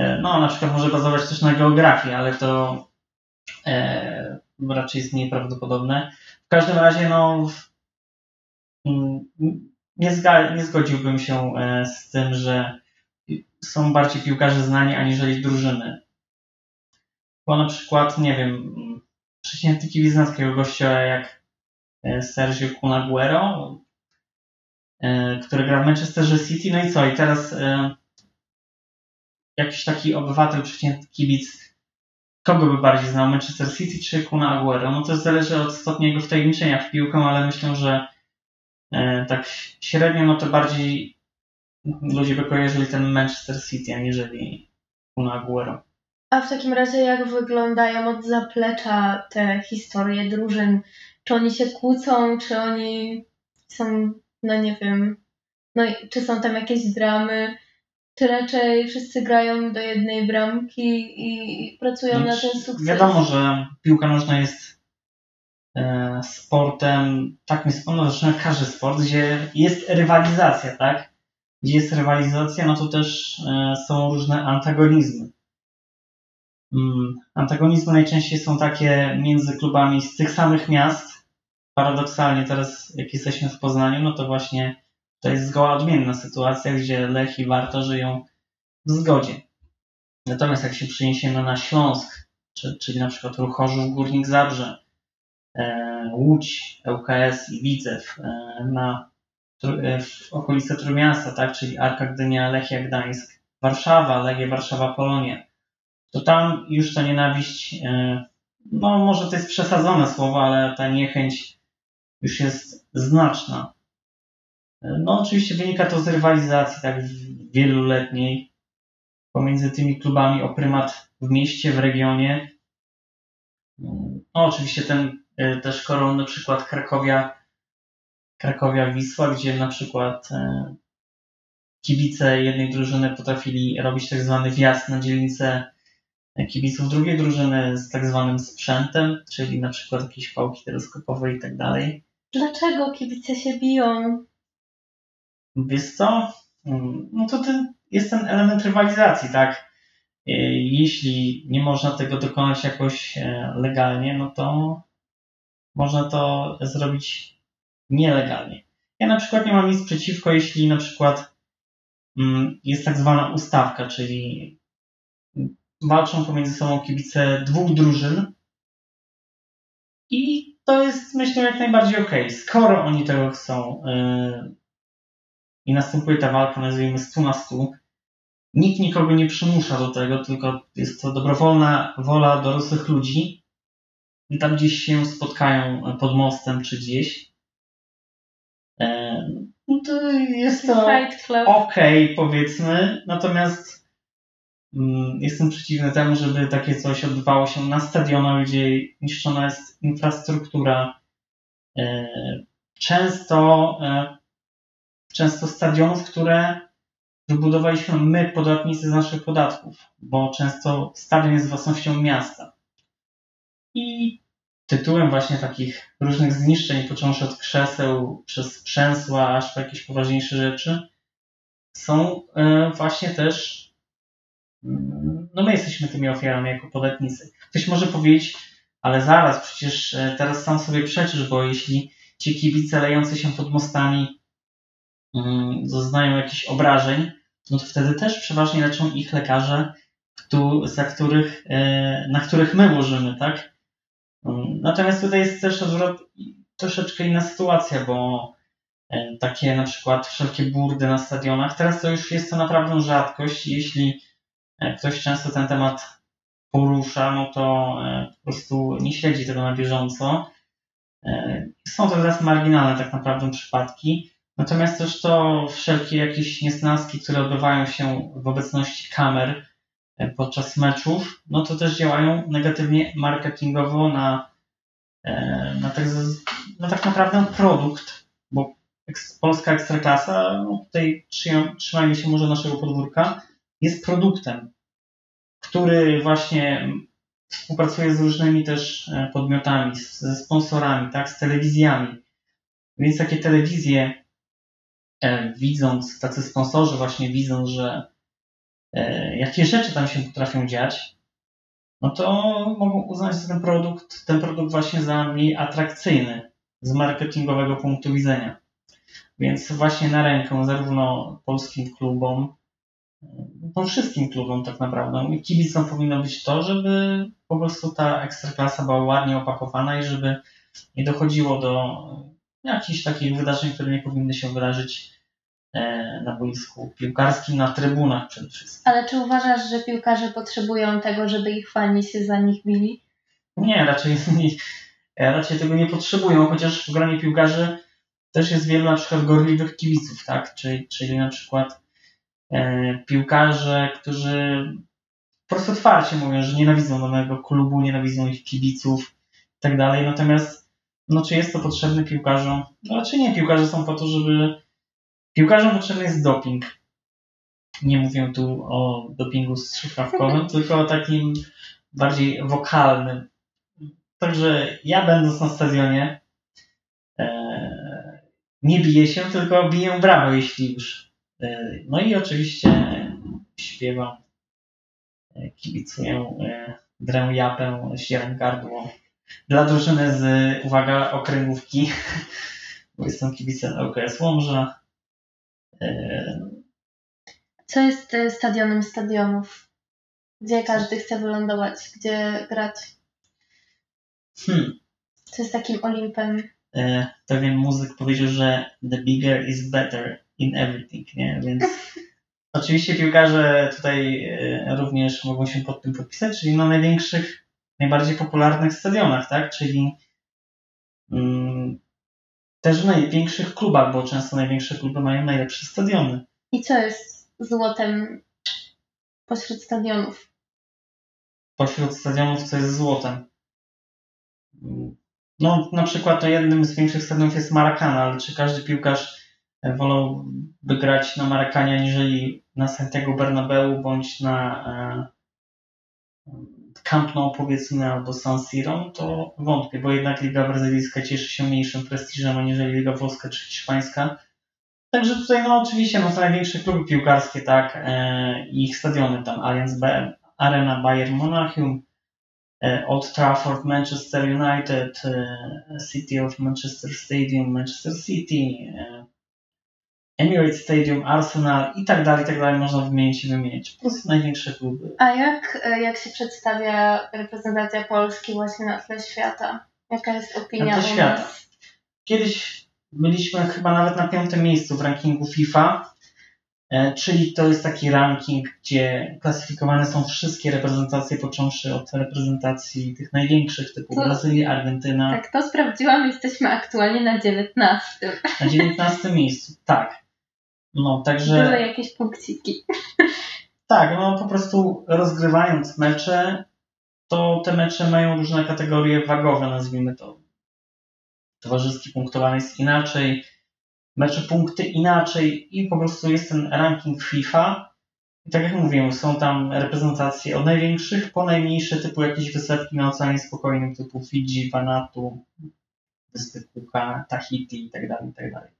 E, no, na przykład może bazować też na geografii, ale to e, raczej jest mniej prawdopodobne. W każdym razie, no, mm, nie, zga, nie zgodziłbym się e, z tym, że są bardziej piłkarze znani aniżeli drużyny. Bo na przykład, nie wiem, przeciętny kibic zna takiego gościa jak e, Sergio Cunaguero, który gra w Manchesterze City, no i co? I teraz jakiś taki obywatel, przeciętny kibic, kogo by bardziej znał, Manchester City czy Kuna? No to zależy od stopnia jego wtajemniczenia w piłkę, ale myślę, że e, tak średnio, no to bardziej ludzie by kojarzyli ten Manchester City, aniżeli Kuna Aguero. A w takim razie jak wyglądają od zaplecza te historie drużyn? Czy oni się kłócą, czy oni są, no nie wiem, no czy są tam jakieś dramy? czy raczej wszyscy grają do jednej bramki i pracują no, na ten sukces? Wiadomo, że piłka nożna jest e, sportem takim sportem, no zresztą każdy sport, gdzie jest rywalizacja, tak? Gdzie jest rywalizacja, no to też e, są różne antagonizmy. Mm, antagonizmy najczęściej są takie między klubami z tych samych miast. Paradoksalnie teraz, jak jesteśmy w Poznaniu, no to właśnie to jest zgoła odmienna sytuacja, gdzie Lech i Warta żyją w zgodzie. Natomiast jak się przeniesiemy na Śląsk, czy, czyli na przykład Ruchorzów, Górnik Zabrze, e, Łódź, ŁKS i Widzew, e, na, w okolice Trójmiasta, tak, czyli Arka Gdynia, Lechia Gdańsk, Warszawa, Legia Warszawa, Polonia, to tam już ta nienawiść, e, no może to jest przesadzone słowo, ale ta niechęć już jest znaczna. No oczywiście wynika to z rywalizacji tak wieloletniej pomiędzy tymi klubami o prymat w mieście, w regionie. No oczywiście ten e, też koronny przykład Krakowia, Krakowia Wisła, gdzie na przykład e, kibice jednej drużyny potrafili robić tak zwany wjazd na dzielnicę kibiców drugiej drużyny z tak zwanym sprzętem, czyli na przykład jakieś pałki teleskopowe i tak dalej. Dlaczego kibice się biją? Wiesz co? No to ten jest ten element rywalizacji, tak? E, jeśli nie można tego dokonać jakoś e, legalnie, no to można to zrobić nielegalnie. Ja na przykład nie mam nic przeciwko, jeśli na przykład mm, jest tak zwana ustawka, czyli walczą pomiędzy sobą kibice dwóch drużyn i to jest myślę jak najbardziej. Okay. Skoro oni tego chcą yy, i następuje ta walka, nazwijmy 100 na 100, nikt nikogo nie przymusza do tego, tylko jest to dobrowolna wola dorosłych ludzi i tam gdzieś się spotkają pod mostem czy gdzieś. To jest to okej, okay, powiedzmy, natomiast Mm, jestem przeciwny temu, żeby takie coś odbywało się na stadionach, gdzie niszczona jest infrastruktura. E, często, e, często stadionów, które wybudowaliśmy my, podatnicy z naszych podatków, bo często stadion jest własnością miasta. I tytułem właśnie takich różnych zniszczeń, począwszy od krzeseł, przez sprzęsła, aż po jakieś poważniejsze rzeczy, są e, właśnie też no my jesteśmy tymi ofiarami jako podatnicy. Ktoś może powiedzieć, ale zaraz, przecież e, teraz sam sobie przeczysz, bo jeśli ci kibice lejący się pod mostami mm, doznają jakichś obrażeń, no to wtedy też przeważnie leczą ich lekarze, za których, e, na których my łożymy, tak? Mm, natomiast tutaj jest też troszeczkę inna sytuacja, bo e, takie na przykład wszelkie burdy na stadionach, teraz to już jest to naprawdę rzadkość, jeśli jak ktoś często ten temat porusza, no to e, po prostu nie śledzi tego na bieżąco. E, są to teraz marginalne tak naprawdę przypadki. Natomiast też to wszelkie jakieś niesnaski, które odbywają się w obecności kamer e, podczas meczów, no to też działają negatywnie marketingowo na, na, tak, na tak naprawdę produkt, bo polska ekstraklasa, no tutaj trzymajmy się może naszego podwórka, jest produktem, który właśnie współpracuje z różnymi też e, podmiotami, ze sponsorami, tak, z telewizjami. Więc takie telewizje, e, widząc, tacy sponsorzy właśnie widząc, że e, jakie rzeczy tam się potrafią dziać, no to mogą uznać ten produkt, ten produkt właśnie za mniej atrakcyjny z marketingowego punktu widzenia. Więc właśnie na rękę zarówno polskim klubom, no, wszystkim klubom tak naprawdę. Kibicom powinno być to, żeby po prostu ta ekstraklasa była ładnie opakowana i żeby nie dochodziło do jakichś takich wydarzeń, które nie powinny się wydarzyć e, na boisku piłkarskim, na trybunach przede wszystkim. Ale czy uważasz, że piłkarze potrzebują tego, żeby ich fani się za nich bili? Nie, raczej, nie, raczej tego nie potrzebują, chociaż w gronie piłkarzy też jest wielu na przykład gorliwych kibiców, tak? Czyli, czyli na przykład E, piłkarze, którzy po prostu otwarcie mówią, że nienawidzą danego klubu, nienawidzą ich kibiców i tak dalej. Natomiast no, czy jest to potrzebne piłkarzom? No, raczej nie. Piłkarze są po to, żeby. Piłkarzom potrzebny jest doping. Nie mówię tu o dopingu strzykawkowym, tylko o takim bardziej wokalnym. Także ja będąc na stadionie e, nie biję się, tylko biję brawo, jeśli już E, no i oczywiście śpiewam, e, kibicuję, drę japę, ścieram gardło. Dla drużyny z, uwaga, okręgówki, bo jestem kibicem LKS Łomża. Co jest stadionem stadionów? Gdzie każdy chce wylądować? Gdzie grać? Hmm. Co jest takim Olimpem? Pewien muzyk powiedział, że the bigger is better in everything, nie? Więc oczywiście piłkarze tutaj e, również mogą się pod tym podpisać, czyli na największych, najbardziej popularnych stadionach, tak? Czyli mm, też w największych klubach, bo często największe kluby mają najlepsze stadiony. I co jest złotem pośród stadionów? Pośród stadionów co jest złotem? No, na przykład to jednym z większych stadionów jest Maracana, ale czy każdy piłkarz wolałby grać na Marakanie aniżeli na Santiago Bernabeu bądź na e, Camp Nou powiedzmy albo San Siro, to wątpię, bo jednak Liga Brazylijska cieszy się mniejszym prestiżem aniżeli Liga Włoska czy Hiszpańska. Także tutaj no oczywiście no, te największe kluby piłkarskie, tak, e, ich stadiony tam Allianz B, Arena Bayern Monachium, e, Old Trafford, Manchester United, e, City of Manchester Stadium, Manchester City, e, Emirates Stadium, Arsenal i tak dalej, i tak dalej można wymienić i wymienić. Po prostu największe kluby. A jak, e, jak się przedstawia reprezentacja Polski właśnie na tle świata? Jaka jest opinia Na tle świata. Kiedyś byliśmy chyba nawet na piątym miejscu w rankingu FIFA, e, czyli to jest taki ranking, gdzie klasyfikowane są wszystkie reprezentacje, począwszy od reprezentacji tych największych typu To- Brazylii, Argentyna, Tak, to sprawdziłam. Jesteśmy aktualnie na 19. na 19 miejscu. Tak. No, także Były jakieś punkciki. tak, no po prostu rozgrywając mecze, to te mecze mają różne kategorie wagowe, nazwijmy to. Towarzyski punktowany jest inaczej, mecze punkty inaczej i po prostu jest ten ranking FIFA. I tak jak mówiłem, są tam reprezentacje od największych po najmniejsze, typu jakieś wysepki na Oceanie Spokojnym, typu Fidżi, Vanuatu, Wyspy Cooka, Tahiti i tak dalej, i tak dalej.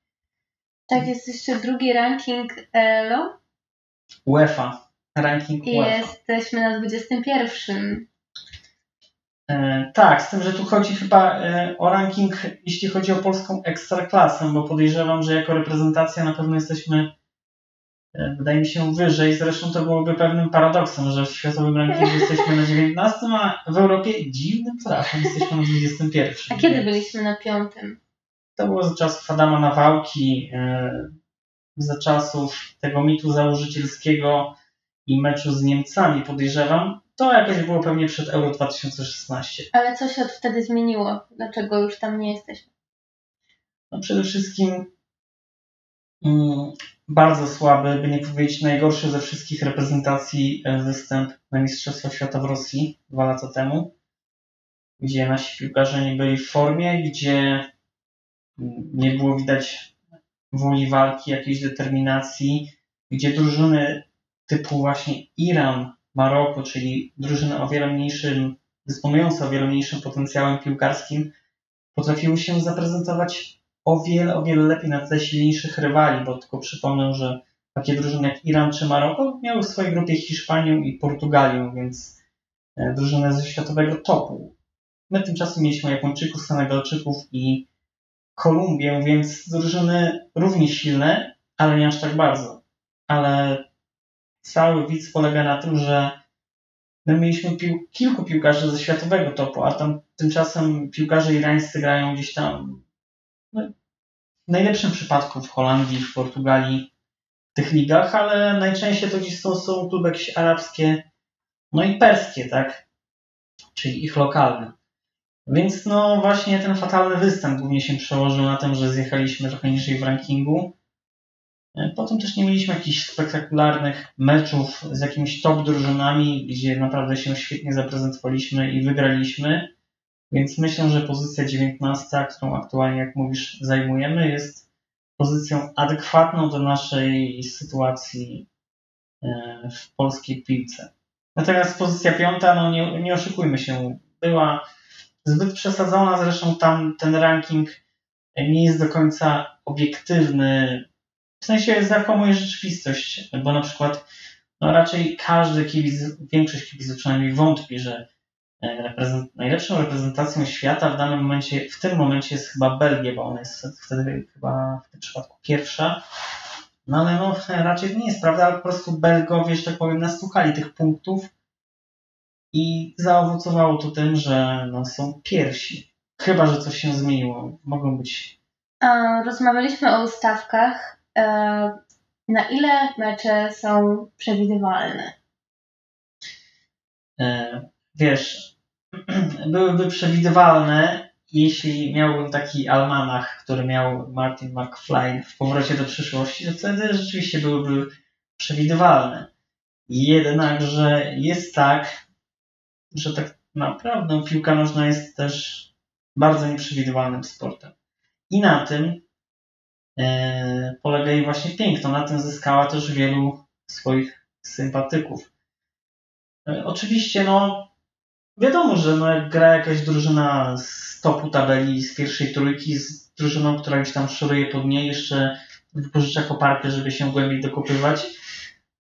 Tak, jest jeszcze drugi ranking ELO UEFA, ranking i UEFA. jesteśmy na 21. E, tak, z tym, że tu chodzi chyba e, o ranking, jeśli chodzi o polską ekstraklasę, bo podejrzewam, że jako reprezentacja na pewno jesteśmy, e, wydaje mi się, wyżej. Zresztą to byłoby pewnym paradoksem, że w światowym rankingu jesteśmy na 19, a w Europie dziwnym trafem jesteśmy na 21. A kiedy byliśmy na piątym? To było za czasów Adama Nawałki, e, za czasów tego mitu założycielskiego i meczu z Niemcami, podejrzewam. To jakoś było pewnie przed Euro 2016. Ale co się od wtedy zmieniło? Dlaczego już tam nie jesteśmy? No przede wszystkim mm, bardzo słaby, by nie powiedzieć najgorszy ze wszystkich reprezentacji e, występ na Mistrzostwa Świata w Rosji dwa lata temu, gdzie nasi piłkarze nie byli w formie, gdzie nie było widać woli walki, jakiejś determinacji, gdzie drużyny typu właśnie Iran, Maroko, czyli drużyny o wiele mniejszym, dysponujące o wiele mniejszym potencjałem piłkarskim, potrafiły się zaprezentować o wiele, o wiele lepiej na tle silniejszych rywali, bo tylko przypomnę, że takie drużyny jak Iran czy Maroko miały w swojej grupie Hiszpanię i Portugalię, więc e, drużyny ze światowego topu. My tymczasem mieliśmy Japończyków, Senegalczyków i Kolumbię, więc drużyny równie silne, ale nie aż tak bardzo. Ale cały widz polega na tym, że my mieliśmy pił- kilku piłkarzy ze światowego topu, a tam tymczasem piłkarze irańscy grają gdzieś tam no, w najlepszym przypadku w Holandii, w Portugalii, w tych ligach, ale najczęściej to gdzieś są, są kluby jakieś arabskie, no i perskie, tak? Czyli ich lokalne. Więc no właśnie ten fatalny występ głównie się przełożył na tym, że zjechaliśmy trochę niżej w rankingu. E, Potem też nie mieliśmy jakichś spektakularnych meczów z jakimiś top drużynami, gdzie naprawdę się świetnie zaprezentowaliśmy i wygraliśmy. Więc myślę, że pozycja 19, którą aktualnie, jak mówisz, zajmujemy, jest pozycją adekwatną do naszej sytuacji e, w polskiej piłce. Natomiast pozycja piąta, no nie, nie oszukujmy się, była zbyt przesadzona, zresztą tam ten ranking nie jest do końca obiektywny, w sensie zakłamuje rzeczywistość, bo na przykład no raczej każdy kibic, większość kibiców przynajmniej wątpi, że e, reprezent, najlepszą reprezentacją świata w danym momencie, w tym momencie jest chyba Belgia, bo ona jest wtedy chyba w tym przypadku pierwsza. No ale no raczej nie jest prawda, ale po prostu Belgowie, że tak powiem, nastukali tych punktów i zaowocowało to tym, że no, są pierwsi. Chyba, że coś się zmieniło. Mogą być Rozmawialiśmy o ustawkach. E, Na ile mecze są przewidywalne? e, wiesz, byłyby przewidywalne, jeśli miałbym taki almanach, który miał Martin McFly w powrocie do przyszłości, to wtedy rzeczywiście byłyby przewidywalne. Jednakże jest tak, że tak naprawdę piłka nożna jest też bardzo nieprzewidywalnym sportem. I na tym e, polega jej właśnie piękno. Na tym zyskała też wielu swoich sympatyków. E, oczywiście, no, wiadomo, że no, jak gra jakaś drużyna z topu tabeli, z pierwszej trójki, z drużyną, która gdzieś tam szoruje pod niej, jeszcze wypożycza koparkę, żeby się głębiej dokopywać,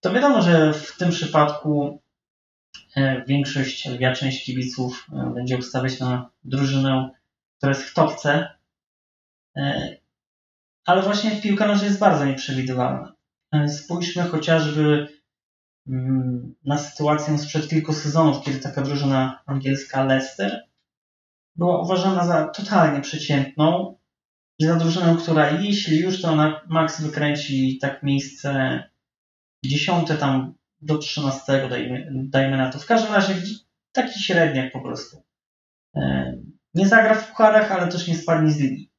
to wiadomo, że w tym przypadku większość, lwia część kibiców e, będzie ustawiać na drużynę, która jest w topce, e, ale właśnie piłka nożna jest bardzo nieprzewidywalna. Spójrzmy chociażby mm, na sytuację sprzed kilku sezonów, kiedy taka drużyna angielska Leicester była uważana za totalnie przeciętną i za drużynę, która jeśli już to na max wykręci tak miejsce dziesiąte tam do trzynastego dajmy, dajmy na to. W każdym razie taki średniak po prostu. E, nie zagra w pucharach, ale też nie spadnie z ligi.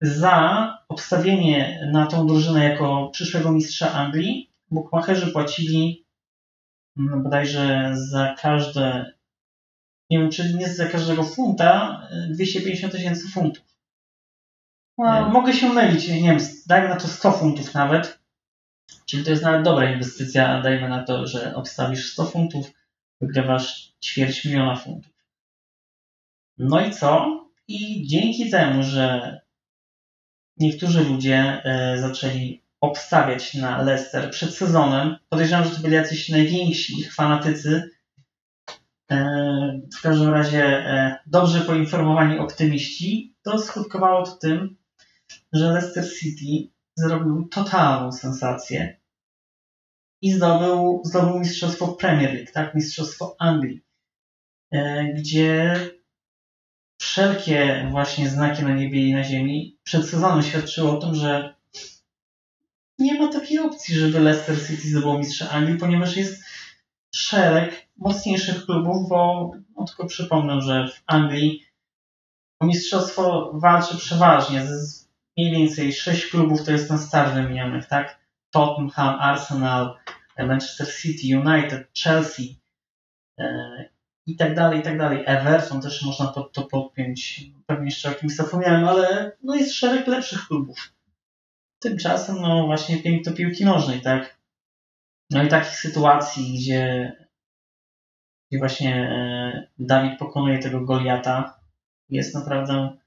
Za obstawienie na tą drużynę jako przyszłego mistrza Anglii bukmacherzy płacili no bodajże za każde nie wiem, czy nie za każdego funta 250 e, tysięcy funtów. Wow. Mogę się mylić, nie wiem, dajmy na to 100 funtów nawet. Czyli to jest nawet dobra inwestycja, dajmy na to, że obstawisz 100 funtów, wygrywasz ćwierć miliona funtów. No i co? I dzięki temu, że niektórzy ludzie e, zaczęli obstawiać na Leicester przed sezonem, podejrzewam, że to byli jacyś najwięksi ich fanatycy, e, w każdym razie e, dobrze poinformowani optymiści, to skutkowało to tym, że Leicester City zrobił totalną sensację i zdobył, zdobył mistrzostwo Premier League, tak? Mistrzostwo Anglii, e, gdzie wszelkie właśnie znaki na niebie i na ziemi przed sezonem świadczyły o tym, że nie ma takiej opcji, żeby Leicester City zdobył mistrza Anglii, ponieważ jest szereg mocniejszych klubów, bo no, tylko przypomnę, że w Anglii o mistrzostwo walczy przeważnie z mniej więcej sześć klubów to jest ten star wymienionych, tak? Tottenham, Arsenal, Manchester City, United, Chelsea e, i tak dalej, i tak dalej. Everton też można to, to podpiąć. Pewnie jeszcze o kimś zapomniałem, ale no jest szereg lepszych klubów. Tymczasem, no właśnie piękno piłki nożnej, tak? No i takich sytuacji, gdzie, gdzie właśnie e, Dawid pokonuje tego Goliata, jest naprawdę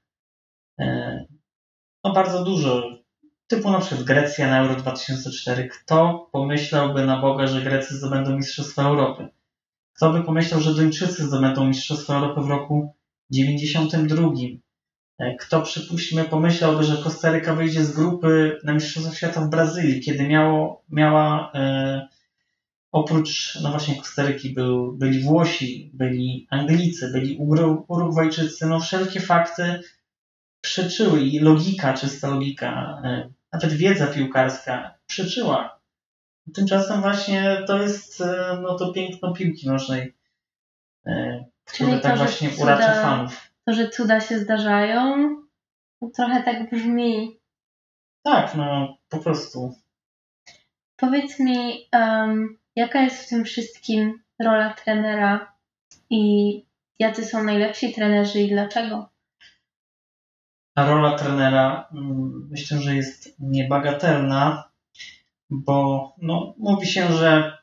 no bardzo dużo. Typu na przykład Grecja na Euro 2004. Kto pomyślałby na Boga, że Grecy zdobędą Mistrzostwo Europy? Kto by pomyślał, że Duńczycy zdobędą Mistrzostwo Europy w roku 92? E, kto, przypuśćmy, pomyślałby, że Kostaryka wyjdzie z grupy na Mistrzostwa Świata w Brazylii, kiedy miało, miała e, oprócz, no właśnie Kostaryki był, byli Włosi, byli Anglicy, byli Urugwajczycy, no wszelkie fakty przeczyły i logika, czysta logika, e, nawet wiedza piłkarska przeczyła. Tymczasem właśnie to jest e, no, to piękno piłki nożnej, e, które tak właśnie cuda, uracza fanów. To, że cuda się zdarzają, to trochę tak brzmi. Tak, no po prostu. Powiedz mi, um, jaka jest w tym wszystkim rola trenera i jacy są najlepsi trenerzy i dlaczego? Rola trenera mm, myślę, że jest niebagatelna, bo no, mówi się, że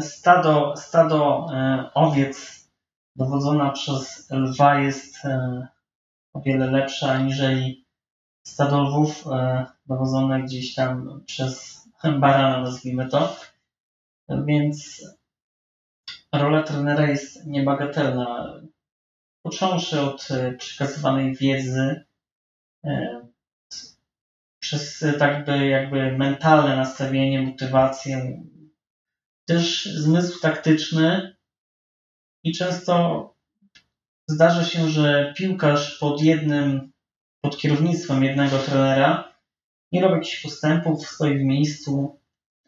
stado, stado e, owiec dowodzona przez lwa jest e, o wiele lepsze aniżeli stado lwów e, dowodzone gdzieś tam przez barana, nazwijmy to. Więc rola trenera jest niebagatelna począwszy od e, przekazywanej wiedzy, e, przez tak by jakby mentalne nastawienie, motywację, też zmysł taktyczny i często zdarza się, że piłkarz pod jednym, pod kierownictwem jednego trenera nie robi jakichś postępów, stoi w miejscu.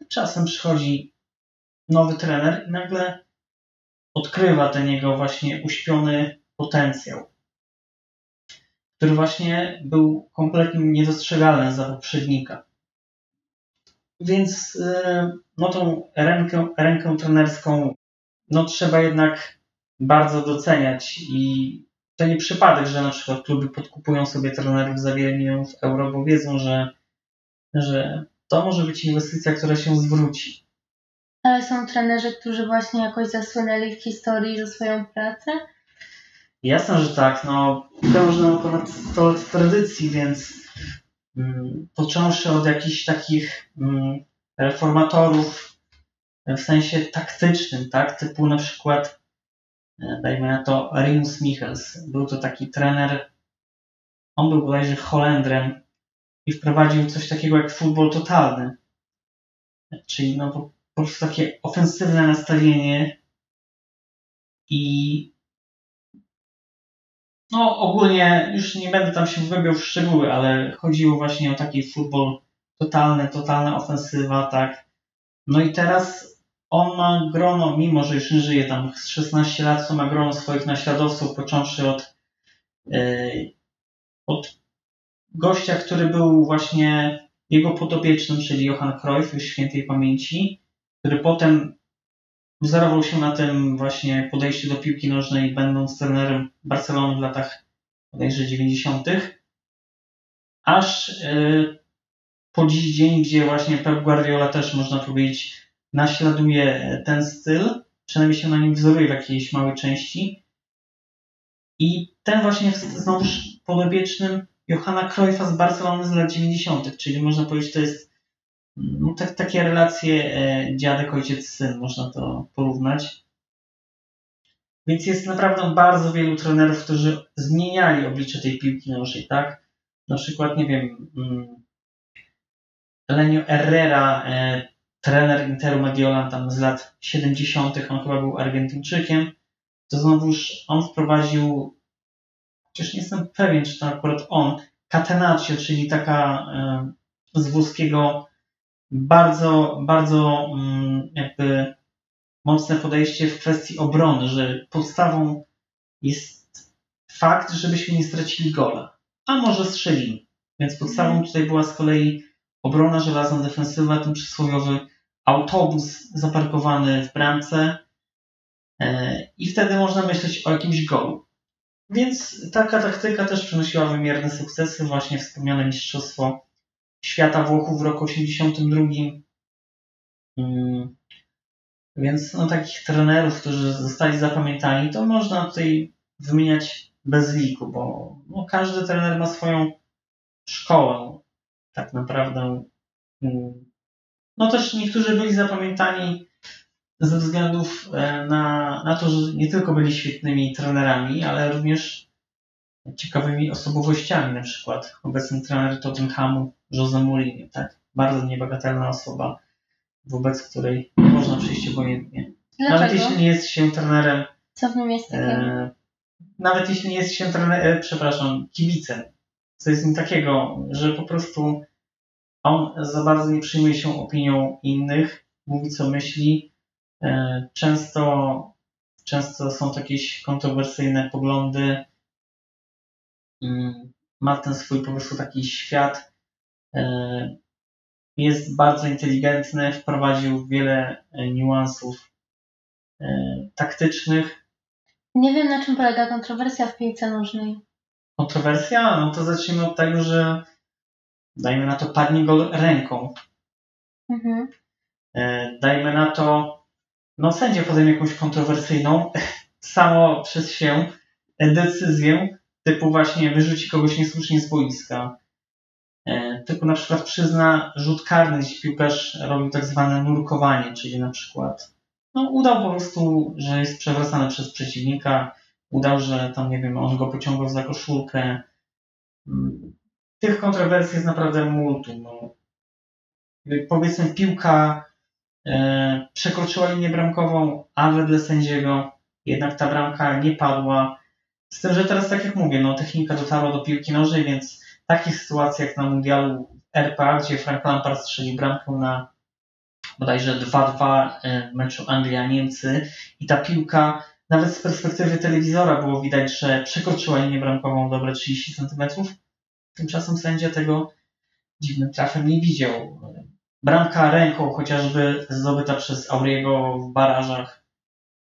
Czasem przychodzi nowy trener i nagle odkrywa ten jego właśnie uśpiony potencjał, który właśnie był kompletnie niedostrzegalny za poprzednika. Więc e, no tą rękę, rękę trenerską no trzeba jednak bardzo doceniać i to nie przypadek, że na przykład kluby podkupują sobie trenerów za wiele milionów euro, bo wiedzą, że, że to może być inwestycja, która się zwróci. Ale są trenerzy, którzy właśnie jakoś zasłynęli w historii za swoją pracę? Jasne, że tak. No, krążę ponad 100 lat tradycji, więc mm, począwszy od jakichś takich mm, reformatorów w sensie taktycznym, tak, typu na przykład e, dajmy na to Remus Michels. Był to taki trener, on był bodajże Holendrem i wprowadził coś takiego jak futbol totalny. Czyli no po prostu takie ofensywne nastawienie i no ogólnie już nie będę tam się wgłębiał w szczegóły, ale chodziło właśnie o taki futbol totalny, totalna ofensywa, tak. No i teraz on ma grono, mimo że już nie żyje tam z 16 lat, to ma grono swoich naśladowców, począwszy od, yy, od gościa, który był właśnie jego podopiecznym, czyli Johan Cruyff, już świętej pamięci, który potem wzorował się na tym właśnie podejściu do piłki nożnej, będąc trenerem Barcelony w latach bodajże 90. Aż yy, po dziś dzień, gdzie właśnie Pep Guardiola też można powiedzieć naśladuje ten styl, przynajmniej się na nim wzoruje w jakiejś małej części. I ten właśnie znowuż podobiecznym Johanna Cruyffa z Barcelony z lat 90., czyli można powiedzieć, to jest no, tak, takie relacje e, dziadek, ojciec, syn, można to porównać. Więc jest naprawdę bardzo wielu trenerów, którzy zmieniali oblicze tej piłki nożnej, tak? Na przykład, nie wiem, mm, Lenio Herrera, e, trener Interu Mediolan tam z lat 70., on chyba był Argentyńczykiem, to znowuż on wprowadził, chociaż nie jestem pewien, czy to akurat on, catenaccio, czyli taka e, z włoskiego bardzo, bardzo mm, jakby mocne podejście w kwestii obrony, że podstawą jest fakt, żebyśmy nie stracili gola, a może strzelimy. Więc podstawą mhm. tutaj była z kolei obrona żelazna, defensywa, ten przysłowiowy autobus zaparkowany w bramce e, i wtedy można myśleć o jakimś golu. Więc taka taktyka też przynosiła wymierne sukcesy, właśnie wspomniane Mistrzostwo Świata Włochów w roku 1982. Mm. Więc no, takich trenerów, którzy zostali zapamiętani, to można tutaj wymieniać bez liku, bo no, każdy trener ma swoją szkołę tak naprawdę. Mm. No też niektórzy byli zapamiętani ze względów e, na, na to, że nie tylko byli świetnymi trenerami, ale również ciekawymi osobowościami. Na przykład obecny trener Tottenhamu, Jose Mourinho, tak? Bardzo niebagatelna osoba, wobec której nie można przyjść obojętnie. Dlaczego? Nawet jeśli nie jest się trenerem. Co w nim jest takiego? E, nawet jeśli nie jest się trenerem, e, przepraszam, kibicem. Co jest nim takiego, że po prostu on za bardzo nie przyjmuje się opinią innych, mówi co myśli. E, często, często są to jakieś kontrowersyjne poglądy. Mm, ma ten swój po prostu taki świat. E, jest bardzo inteligentny, wprowadził wiele e, niuansów taktycznych. Nie wiem, na czym polega kontrowersja w piłce nożnej. Kontrowersja? No to zacznijmy od tego, że dajmy na to padnie go ręką. Mhm. E, dajmy na to, no sędzia podejmie jakąś kontrowersyjną, samo przez się decyzję, typu właśnie wyrzuci kogoś niesłusznie z boiska. E, typu na przykład przyzna rzut karny, gdzie piłkarz robił tak zwane nurkowanie, czyli na przykład no, udał po prostu, że jest przewracany przez przeciwnika, udał, że tam, nie wiem, on go pociągał za koszulkę. Mm, tych kontrowersji jest naprawdę multum. No. Powiedzmy, piłka e, przekroczyła linię bramkową, a wedle sędziego jednak ta bramka nie padła. Z tym, że teraz, tak jak mówię, no, technika dotarła do piłki nożnej, więc takich sytuacjach jak na mundialu RPA, gdzie Frank Lampard strzelił bramkę na bodajże 2-2 e, w meczu Anglia-Niemcy i ta piłka nawet z perspektywy telewizora było widać, że przekroczyła linię bramkową dobre 30 cm. Tymczasem sędzia tego dziwnym trafem nie widział. Bramka ręką chociażby zdobyta przez Auriego w barażach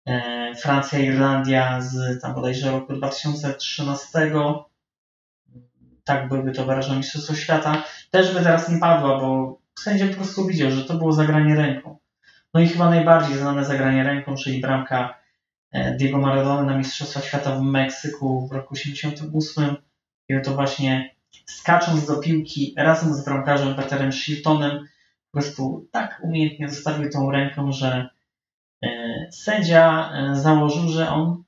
e, Francja, Irlandia z tam bodajże roku 2013. Tak byłby to baraża Mistrzostwa Świata. Też by teraz nie padła, bo sędzia po prostu widział, że to było zagranie ręką. No i chyba najbardziej znane zagranie ręką, czyli bramka e, Diego Maradona na Mistrzostwa Świata w Meksyku w roku 1988. I to właśnie skacząc do piłki razem z bramkarzem Peterem Shiltonem, po prostu tak umiejętnie zostawił tą rękę, że e, sędzia e, założył, że on,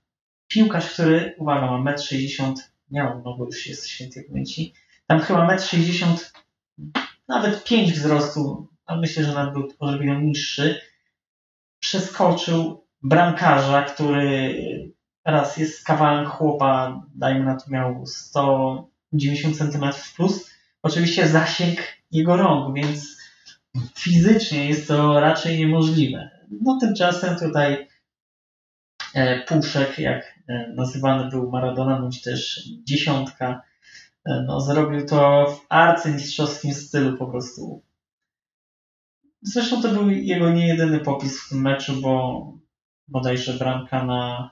piłkarz, który, uwaga, ma 1,60 m, miał, no bo już jest świętej pamięci, tam chyba 1,60 m, nawet 5 wzrostu, ale myślę, że nawet był odrobinę niższy, przeskoczył bramkarza, który raz jest kawałem chłopa, dajmy na to miał 190 cm plus, oczywiście zasięg jego rąk, więc fizycznie jest to raczej niemożliwe. No tymczasem tutaj e, Puszek, jak nazywany był Maradona, bądź też dziesiątka, e, no, zrobił to w arcymistrzowskim stylu po prostu. Zresztą to był jego nie jedyny popis w tym meczu, bo bodajże bramka na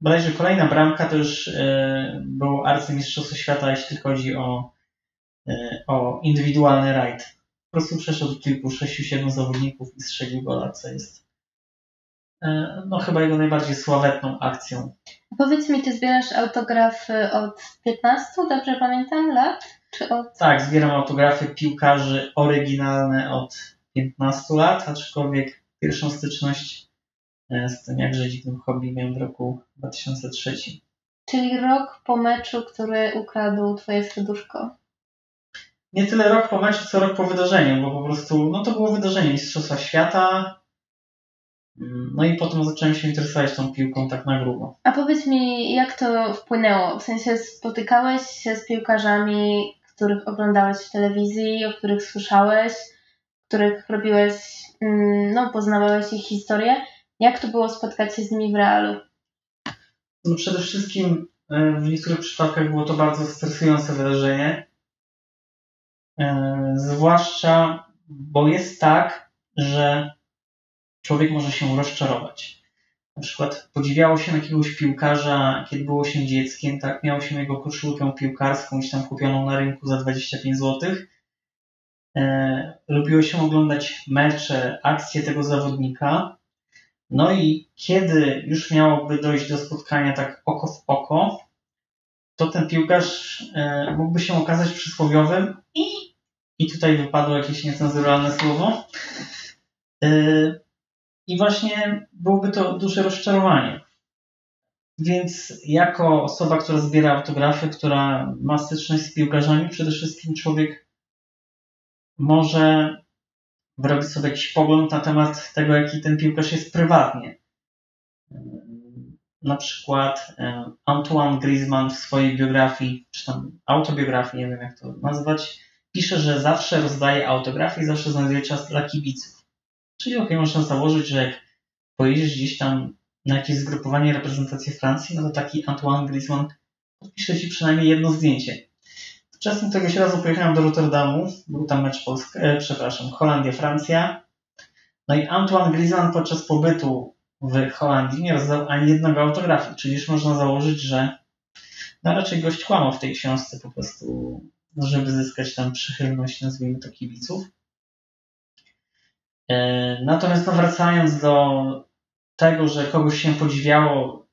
bodajże kolejna bramka to już e, był arcymistrzostwo świata, jeśli chodzi o, e, o indywidualny rajd. Po prostu przeszedł kilku, sześciu, siedmiu zawodników i strzelił gola, co jest e, no chyba jego najbardziej sławetną akcją. Powiedz mi, ty zbierasz autografy od 15, dobrze pamiętam, lat? Czy od... Tak, zbieram autografy piłkarzy oryginalne od 15 lat, aczkolwiek pierwszą styczność e, z tym jakże dziwnym hobby miałem w roku 2003. Czyli rok po meczu, który ukradł twoje serduszko. Nie tyle rok po meczu, co rok po wydarzeniu, bo po prostu no to było wydarzenie Mistrzostwa Świata, no i potem zacząłem się interesować tą piłką tak na grubo. A powiedz mi, jak to wpłynęło? W sensie spotykałeś się z piłkarzami, których oglądałeś w telewizji, o których słyszałeś, których robiłeś, mm, no poznawałeś ich historię. Jak to było spotkać się z nimi w realu? No przede wszystkim e, w niektórych przypadkach było to bardzo stresujące wydarzenie. E, zwłaszcza, bo jest tak, że człowiek może się rozczarować. Na przykład podziwiało się jakiegoś piłkarza, kiedy było się dzieckiem, tak, miało się jego koszulkę piłkarską, gdzieś tam kupioną na rynku za 25 zł. E, lubiło się oglądać mecze, akcje tego zawodnika. No i kiedy już miałoby dojść do spotkania tak oko w oko, to ten piłkarz e, mógłby się okazać przysłowiowym i, i tutaj wypadło jakieś niecenzuralne słowo. E, I właśnie byłoby to duże rozczarowanie. Więc jako osoba, która zbiera autografy, która ma styczność z piłkarzami, przede wszystkim człowiek może wyrobić sobie jakiś pogląd na temat tego, jaki ten piłkarz jest prywatnie. Na przykład e, Antoine Griezmann w swojej biografii, czy tam autobiografii, nie wiem jak to nazwać, pisze, że zawsze rozdaje autografy i zawsze znajduje czas dla kibiców. Czyli ok, można założyć, że jak pojedziesz gdzieś tam na jakieś zgrupowanie reprezentacji Francji, no to taki Antoine Griezmann podpisze ci przynajmniej jedno zdjęcie. Czasem któregoś razu pojechałem do Rotterdamu, był tam mecz Polska, e, przepraszam, Holandia-Francja. No i Antoine Griezmann podczas pobytu w Holandii nie rozdał ani jednego autografu, czyli już można założyć, że no raczej gość kłamał w tej książce po prostu, żeby zyskać tam przychylność, nazwijmy to, kibiców. E, natomiast no wracając do tego, że kogoś się podziwiało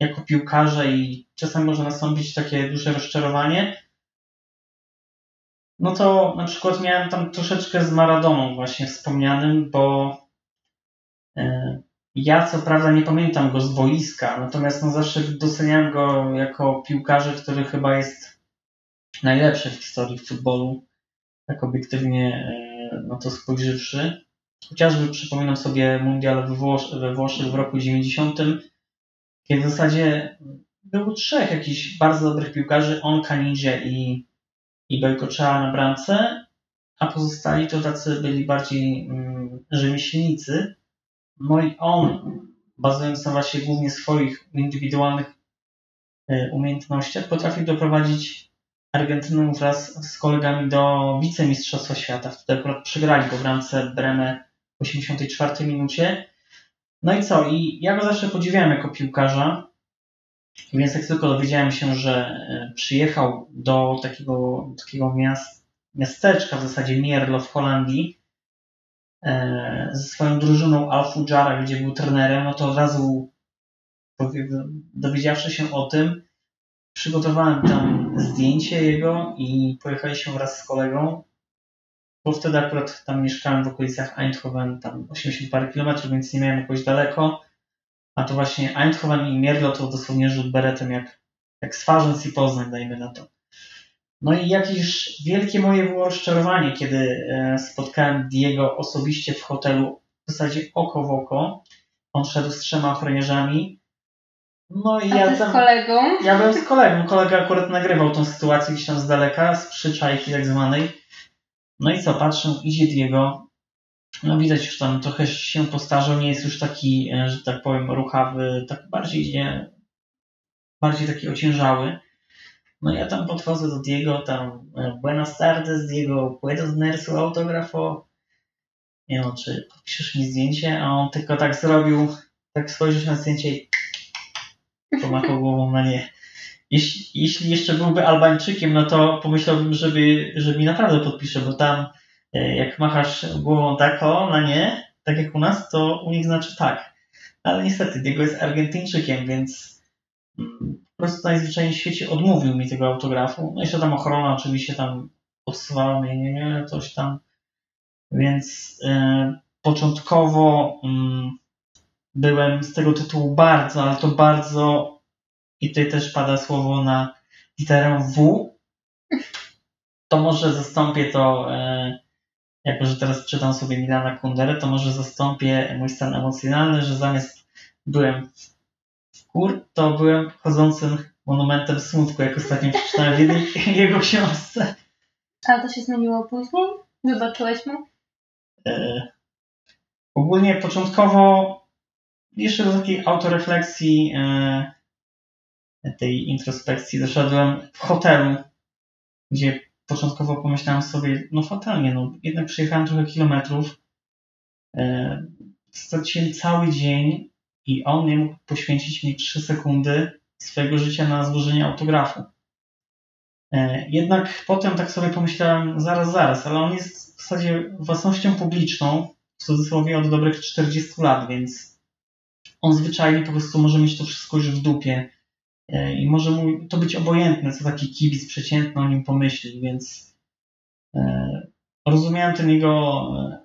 jako piłkarze i czasem może nastąpić takie duże rozczarowanie, no to na przykład miałem tam troszeczkę z Maradoną właśnie wspomnianym, bo e, ja co prawda nie pamiętam go z boiska, natomiast no zawsze doceniałem go jako piłkarza, który chyba jest najlepszy w historii futbolu, tak obiektywnie e, na to spojrzywszy. Chociażby przypominam sobie mundial we, Włosz we Włoszech w roku 90, kiedy w zasadzie było trzech jakichś bardzo dobrych piłkarzy, on, Kanidzie i i Belkoczała na bramce, a pozostali to tacy byli bardziej mm, rzemieślnicy. No i on, bazując na właśnie głównie swoich indywidualnych y, umiejętnościach, potrafił doprowadzić Argentynę wraz z kolegami do wicemistrzostwa świata. Wtedy akurat przegrali po bramce Bremę w 84 minucie. No i co? I ja go zawsze podziwiałem jako piłkarza. Więc jak tylko dowiedziałem się, że e, przyjechał do takiego, takiego miast, miasteczka, w zasadzie Mierlo w Holandii, e, ze swoją drużyną Alfujara, gdzie był trenerem, no to od razu dowiedziawszy się o tym, przygotowałem tam zdjęcie jego i pojechaliśmy wraz z kolegą, bo wtedy akurat tam mieszkałem w okolicach Eindhoven, tam 80 parę kilometrów, więc nie miałem jakoś daleko. A to właśnie Eindhoven i Mierlo to dosłownie rzut beretem jak, jak Swarzędz i Poznań, dajmy na to. No i jakieś wielkie moje było rozczarowanie, kiedy e, spotkałem Diego osobiście w hotelu, w zasadzie oko w oko. On szedł z trzema ochroniarzami. No i A ja ty z tam... kolegą? Ja byłem z kolegą. Kolega akurat nagrywał tą sytuację gdzieś tam z daleka, z przyczajki tak zwanej. No i co, patrzę, idzie Diego. No widać już tam trochę się postarzał, nie jest już taki, e, że tak powiem, ruchawy, tak bardziej idzie, bardziej taki ociężały. No ja tam podchodzę do Diego, tam e, Buenas tardes, Diego, ¿puedo tener su autografo? Nie no, czy podpiszesz mi zdjęcie? A on tylko tak zrobił, tak spojrzał się na zdjęcie i pomachał głową na nie. Jeśli, jeśli jeszcze byłby Albańczykiem, no to pomyślałbym, żeby, że mi naprawdę podpisze, bo tam e, jak machasz głową tak o, na nie, tak jak u nas, to u nich znaczy tak. Ale niestety, Diego jest Argentyńczykiem, więc mm, po prostu najzwyczajniej w świecie odmówił mi tego autografu. No jeszcze tam ochrona oczywiście tam odsuwała mnie, nie, nie, coś tam. Więc e, początkowo mm, byłem z tego tytułu bardzo, ale to bardzo i tutaj też pada słowo na literę W. To może zastąpię to, e, jako że teraz czytam sobie Milana Kunderę, to może zastąpię mój stan emocjonalny, że zamiast byłem w kur, to byłem chodzącym monumentem smutku, jak ostatnio przeczytałem w jednej jego książce. Ale to się zmieniło później? Wybaczyłeś mu? E, ogólnie początkowo jeszcze do takiej autorefleksji, e, tej introspekcji doszedłem w hotelu, gdzie początkowo pomyślałem sobie, no fatalnie, no jednak przejechałem trochę kilometrów, e, straciłem cały dzień i on nie mógł poświęcić mi 3 sekundy swojego życia na złożenie autografu. E, jednak potem tak sobie pomyślałem, zaraz, zaraz, ale on jest w zasadzie własnością publiczną, w cudzysłowie od dobrych 40 lat, więc on zwyczajnie po prostu może mieć to wszystko już w dupie e, i może mu to być obojętne, co taki kibic przeciętny o nim pomyśli, więc e, rozumiałem ten jego e,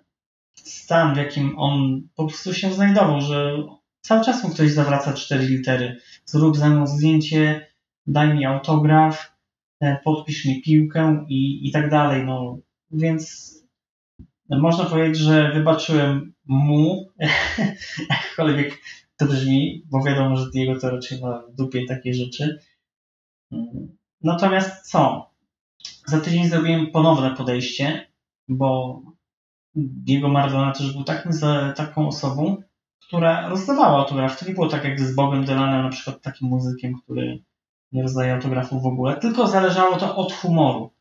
stan, w jakim on po prostu się znajdował, że cały czas mu ktoś zawraca cztery litery. Zrób ze mną zdjęcie, daj mi autograf, podpisz mi piłkę i, i tak dalej. No, więc można powiedzieć, że wybaczyłem mu, jakkolwiek brzmi, bo wiadomo, że Diego to raczej ma w dupie takie rzeczy. Natomiast co? Za tydzień zrobiłem ponowne podejście, bo Diego Maradona też był takim, taką osobą, która rozdawała autograf. To nie było tak jak z Bogiem Dylanem, na przykład takim muzykiem, który nie rozdaje autografów w ogóle, tylko zależało to od humoru.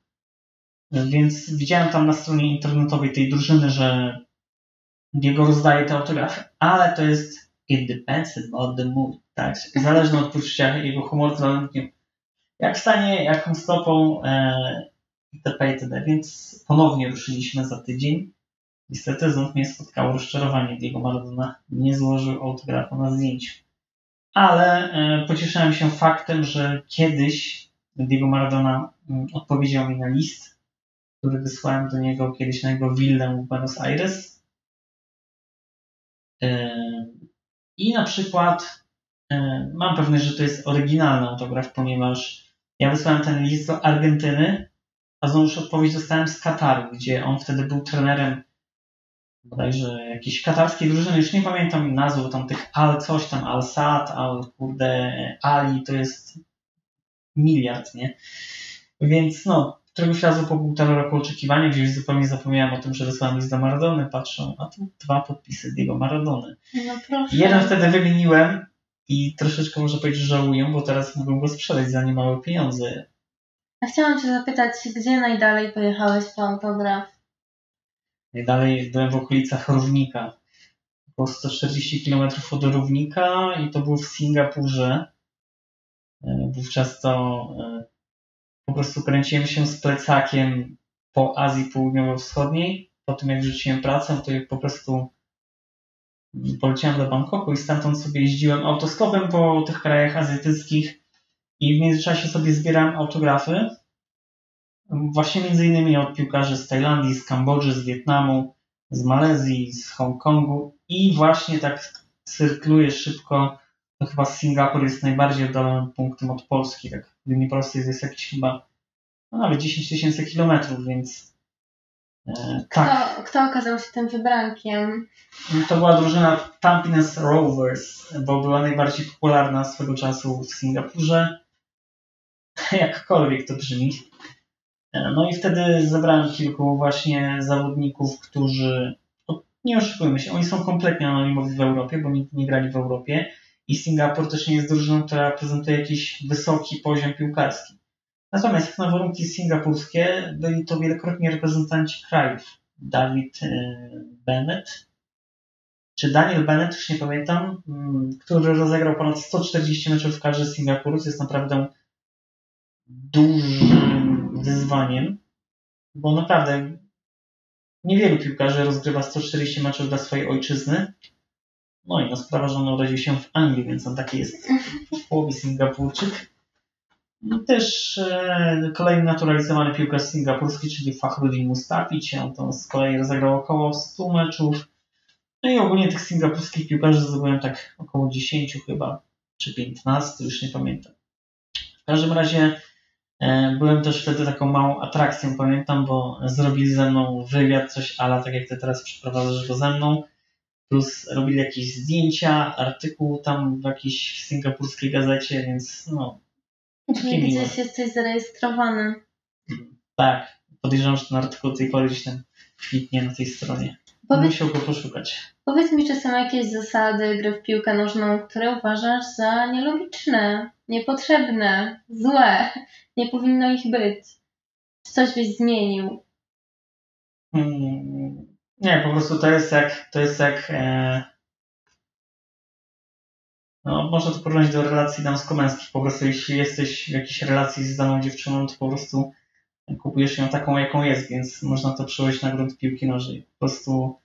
Więc widziałem tam na stronie internetowej tej drużyny, że Diego rozdaje te autografy, ale to jest it depends on the mood, tak? Zależne od poczucia jego humoru, jak stanie, jaką stopą e, itp. itd. Więc ponownie ruszyliśmy za tydzień. Niestety znów mnie spotkało rozczarowanie. Diego Maradona nie złożył autografu na zdjęciu. Ale e, pocieszyłem się faktem, że kiedyś Diego Maradona m, odpowiedział mi na list, który wysłałem do niego kiedyś na jego willę w Buenos Aires. E, I na przykład e, mam pewność, że to jest oryginalny autograf, ponieważ ja wysłałem ten list do Argentyny, a znowuż odpowiedź dostałem z Kataru, gdzie on wtedy był trenerem bodajże jakiejś katarskiej drużyny, już nie pamiętam nazwy, tam tych Al coś tam, Al Sad, Al kurde, Ali, to jest miliard, nie? Więc no, któregoś razu po półtora roku oczekiwania, gdzie już zupełnie zapomniałem o tym, że wysłałem list do Maradony, patrzą, a tu dwa podpisy Diego Maradony. No proszę. Jeden wtedy wymieniłem i troszeczkę może powiedzieć, że żałuję, bo teraz mógłbym go sprzedać za niemałe pieniądze. A chciałam Cię zapytać, gdzie najdalej pojechałeś po autograf? Najdalej byłem w okolicach Równika. Około 140 km od Równika i to było w Singapurze. E, Wówczas to e, po prostu kręciłem się z plecakiem po Azji Południowo-Wschodniej. Po tym jak rzuciłem pracę, to po prostu poleciałem do Bangkoku i stamtąd sobie jeździłem autostopem po tych krajach azjatyckich I w międzyczasie sobie zbierałem autografy. Właśnie między innymi od piłkarzy z Tajlandii, z Kambodży, z Wietnamu, z Malezji, z Hongkongu i właśnie tak cyrkluje szybko. To chyba Singapur jest najbardziej oddalonym punktem od Polski. Tak linii prostej jest jakieś chyba no, nawet 10 tysięcy kilometrów, więc e, tak. Kto, kto okazał się tym wybrankiem? To była drużyna Tampines Rovers, bo była najbardziej popularna swego czasu w Singapurze. Jakkolwiek to brzmi. E, No i wtedy zebrałem kilku właśnie zawodników, którzy, no, nie oszukujmy się, oni są kompletnie anonimowi w Europie, bo nigdy nie grali w Europie i Singapur też nie jest drużyną, która prezentuje jakiś wysoki poziom piłkarski. Natomiast na warunki singapurskie byli to wielokrotnie reprezentanci krajów. Dawid e, Bennett, czy Daniel Bennett, już nie pamiętam, mm, który rozegrał ponad 140 meczów w kadrze Singapuru, co jest naprawdę dużym wyzwaniem, bo naprawdę niewielu piłkarzy rozgrywa 140 meczów dla swojej ojczyzny. No i no sprawa, że on urodził się w Anglii, więc on taki jest w połowie Singapurczyk. I też e, kolejny naturalizowany piłkarz singapurski, czyli Fahrudin Mustafi, on to z kolei rozegrał około 100 meczów. No i ogólnie tych singapurskich piłkarzy zdobyłem tak około 10 chyba, czy 15, już nie pamiętam. W każdym razie e, byłem też wtedy taką małą atrakcją, pamiętam, bo zrobili ze mną wywiad, coś ala, tak jak ty teraz przeprowadzasz go ze mną, plus robili jakieś zdjęcia, artykuł tam w jakiejś singapurskiej gazecie, więc no, Czyli miłe. gdzieś jesteś zarejestrowany. Tak, podejrzewam, że ten artykuł tej pory gdzieś tam kwitnie na tej stronie. Powiedz, Musiał go poszukać. powiedz mi, czy są jakieś zasady gry w piłkę nożną, które uważasz za nielogiczne, niepotrzebne, złe, nie powinno ich być? Czy coś byś zmienił? Mm, Nie, po prostu to jest jak, to jest jak e, no, można to porównać do relacji damsko-męskich. Po prostu jeśli jesteś w jakiejś relacji z daną dziewczyną, to po prostu kupujesz ją taką, jaką jest, więc można to przełożyć na grunt piłki nożnej. Po prostu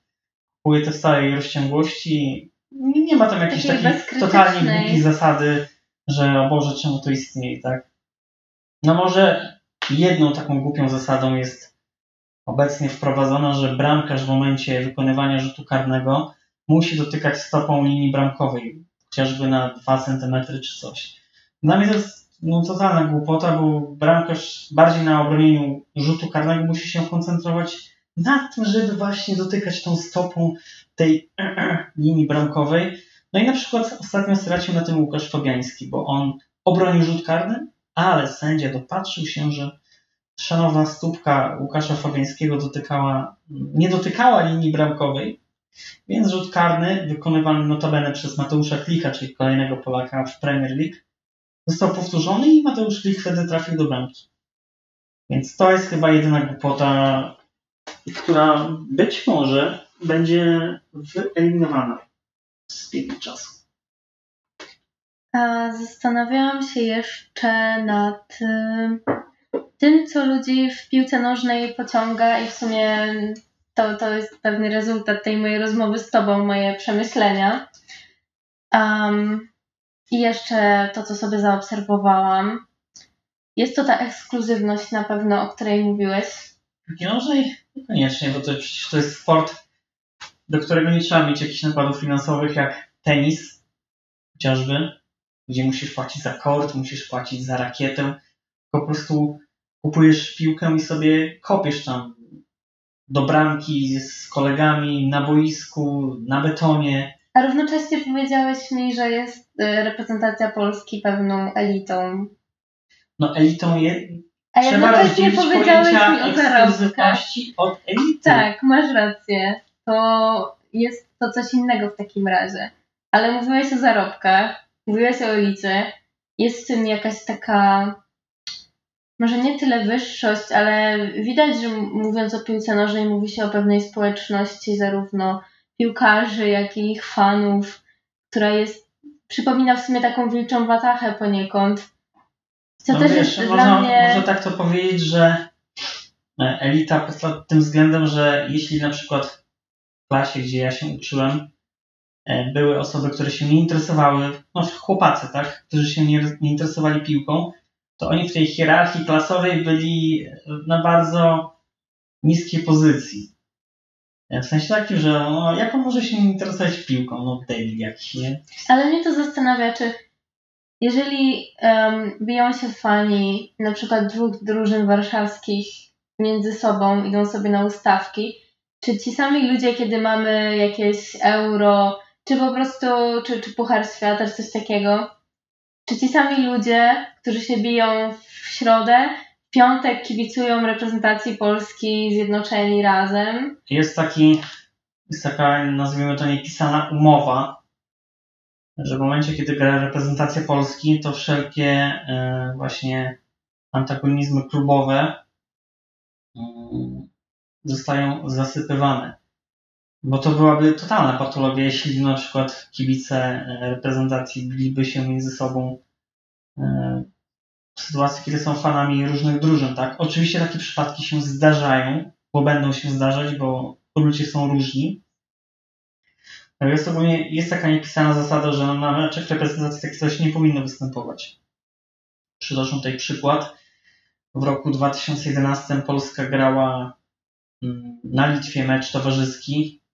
kupuję to w stałej rozciągłości. Nie ma tam jakiejś Takiej takiej totalnie głupiej zasady, że o Boże, czemu to istnieje, tak? No może jedną taką głupią zasadą jest obecnie wprowadzona, że bramkarz w momencie wykonywania rzutu karnego musi dotykać stopą linii bramkowej, chociażby na 2 cm czy coś. Dla mnie to jest no, totalna głupota, bo bramkarz bardziej na obronieniu rzutu karnego musi się koncentrować na tym, żeby właśnie dotykać tą stopą tej linii bramkowej. No i na przykład ostatnio stracił na tym Łukasz Fabiański, bo on obronił rzut karny, ale sędzia dopatrzył się, że szanowna stópka Łukasza Fabiańskiego dotykała, nie dotykała linii bramkowej, więc rzut karny wykonywany notabene przez Mateusza Klika, czyli kolejnego Polaka w Premier League, został powtórzony i Mateusz Klik wtedy trafił do bramki. Więc to jest chyba jedyna głupota, która być może będzie wyeliminowana z biegiem czasu. Zastanawiałam się jeszcze nad y, tym, co ludzi w piłce nożnej pociąga i w sumie to, to jest pewny rezultat tej mojej rozmowy z Tobą, moje przemyślenia. Um, I jeszcze to, co sobie zaobserwowałam. Jest to ta ekskluzywność na pewno, o której mówiłeś. Piłki nożnej? Niekoniecznie, bo to, to jest sport, do którego nie trzeba mieć jakichś nakładów finansowych jak tenis, chociażby, gdzie musisz płacić za kort, musisz płacić za rakietę. Po prostu kupujesz piłkę i sobie kopiesz tam do bramki z kolegami na boisku, na betonie. A równocześnie powiedziałeś mi, że jest y, reprezentacja Polski pewną elitą. No elitą jest. A Trzeba jednocześnie powiedziałeś mi o zarobkach. od elity. Tak, masz rację. To jest to coś innego w takim razie. Ale mówiłeś o zarobkach, mówiłeś o elicie. Jest w tym jakaś taka, może nie tyle wyższość, ale widać, że mówiąc o piłce nożnej mówi się o pewnej społeczności, zarówno piłkarzy, jak i ich fanów, która jest, przypomina w sumie taką wilczą watachę poniekąd. Co no też wiesz, jest można, dla mnie... można tak to powiedzieć, że e, elita pod tym względem, że jeśli na przykład w klasie, gdzie ja się uczyłem, e, były osoby, które się nie interesowały, no chłopacy, tak, którzy się nie, nie interesowali piłką, to oni w tej hierarchii klasowej byli na bardzo niskiej pozycji. W sensie takim, że no, jak on może się interesować piłką? No debil jakiś, nie? Ale mnie to zastanawia, czy jeżeli um, biją się fani na przykład dwóch drużyn warszawskich między sobą, idą sobie na ustawki, czy ci sami ludzie, kiedy mamy jakieś euro, czy po prostu, czy, czy Puchar Świata, czy coś takiego, czy ci sami ludzie, którzy się biją w środę, w piątek kibicują reprezentacji Polski zjednoczeni razem? Jest taki, jest taka, nazwijmy to niepisana umowa, że w momencie, kiedy gra reprezentacja Polski, to wszelkie e, właśnie antagonizmy klubowe mm, zostają zasypywane. Bo to byłaby totalna patologia, jeśli na przykład kibice e, reprezentacji biliby się między sobą e, w sytuacji, kiedy są fanami różnych drużyn, tak? Oczywiście takie przypadki się zdarzają, bo będą się zdarzać, bo ludzie są różni. Natomiast ogólnie jest taka niepisana zasada, że na meczach reprezentacji takie coś nie powinno występować. Przytoczę tutaj przykład. W roku 2011 Polska grała mm, na Litwie mecz towarzyski.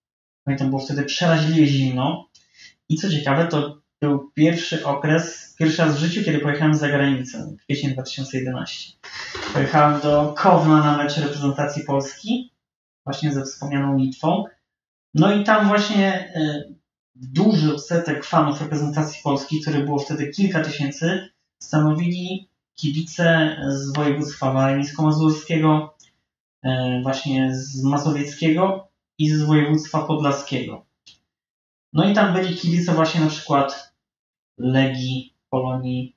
Pamiętam, było wtedy przeraźliwie zimno. I co ciekawe, to był pierwszy okres, pierwszy raz w życiu, kiedy pojechałem za granicę, kwiecień 2011. Pojechałem do Kowna na mecz reprezentacji Polski, właśnie ze wspomnianą Litwą. No i tam właśnie e, duży odsetek fanów reprezentacji Polski, które było wtedy kilka tysięcy, stanowili kibice z województwa warmińsko-mazurskiego, e, właśnie z mazowieckiego i z województwa podlaskiego. No i tam byli kibice właśnie na przykład Legii, Polonii,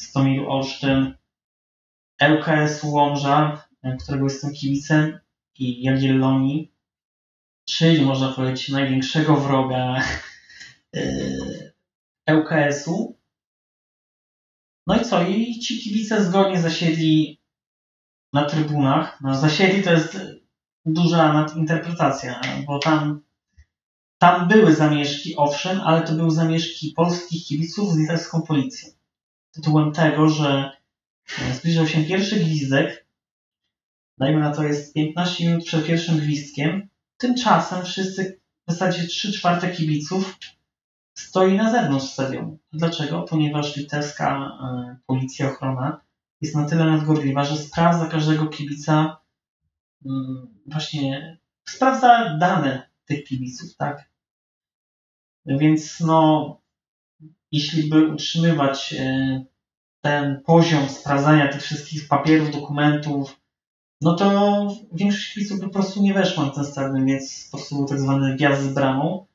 Stomiru Olsztyn, ŁKS Łomża, którego jestem kibicem, i Jagiellonii, czyli można powiedzieć największego wroga ŁKS-u. No i co? I ci kibice zgodnie zasiedli na trybunach. No, zasiedli to jest duża nadinterpretacja, bo tam, tam były zamieszki, owszem, ale to były zamieszki polskich kibiców z litewską policją. Tytułem tego, że zbliżał się pierwszy gwizdek, dajmy na to jest 15 minut przed pierwszym gwizdkiem, tymczasem wszyscy, w zasadzie 3 czwarte kibiców stoi na zewnątrz stadionu. Dlaczego? Ponieważ litewska y, policja ochrona jest na tyle nadgorliwa, że sprawdza każdego kibica, właśnie sprawdza dane tych kibiców, tak? Więc no, jeśli by utrzymywać y, ten poziom sprawdzania tych wszystkich papierów, dokumentów, no to większość kibiców po prostu nie weszła na ten stadion, więc po prostu był tak zwany wjazd z bramą.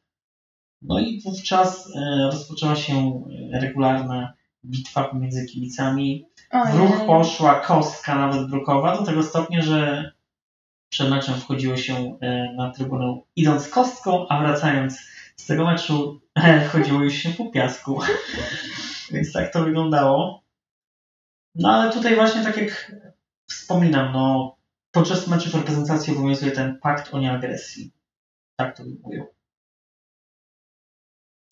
No i wówczas e, rozpoczęła się regularna bitwa pomiędzy kibicami. W ruch poszła kostka nawet brukowa do tego stopnia, że przed meczem wchodziło się e, na trybunę idąc kostką, a wracając z tego meczu e, wchodziło już się po piasku. Więc tak to wyglądało. No ale tutaj właśnie tak jak wspominam, no podczas meczów reprezentacji obowiązuje ten pakt o nieagresji. Tak to mówią.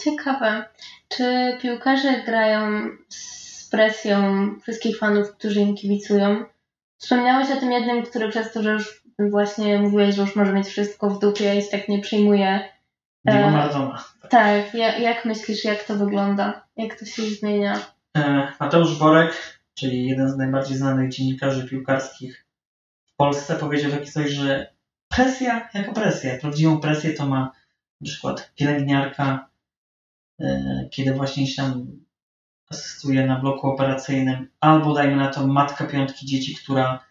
Ciekawe. Czy piłkarze grają z presją wszystkich fanów, którzy im kibicują? Wspomniałeś o tym jednym, który przez to, że już właśnie mówiłeś, że już może mieć wszystko w dupie i tak nie przyjmuje. Diego e, Maradona. Tak, ja, jak myślisz, jak to wygląda? Jak to się zmienia? E, Mateusz Borek, czyli jeden z najbardziej znanych dziennikarzy piłkarskich w Polsce, powiedział takie coś, że presja jako presja. Prawdziwą presję to ma na przykład pielęgniarka, E, kiedy właśnie się tam asystuje na bloku operacyjnym, albo dajmy na to matka piątki dzieci, która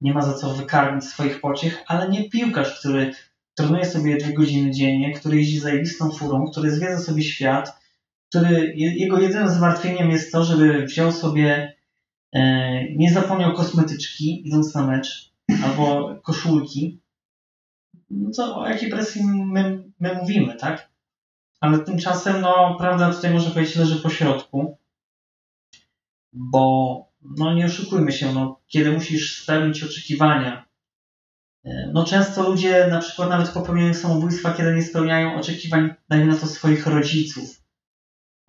nie ma za co wykarmić swoich pociech, ale nie piłkarz, który trenuje sobie dwie godziny dziennie, który jeździ zajebistą furą, który zwiedza sobie świat, który jego jedynym zmartwieniem jest to, żeby wziął sobie, e, nie zapomniał kosmetyczki idąc na mecz, albo koszulki. No to o jakiej presji my, my mówimy, tak? ale tymczasem, no, prawda tutaj można powiedzieć leży po środku, bo, no, nie oszukujmy się, no, kiedy musisz spełnić oczekiwania E, no często ludzie na przykład nawet popełniają samobójstwa, kiedy nie spełniają oczekiwań, dajmy na to, swoich rodziców,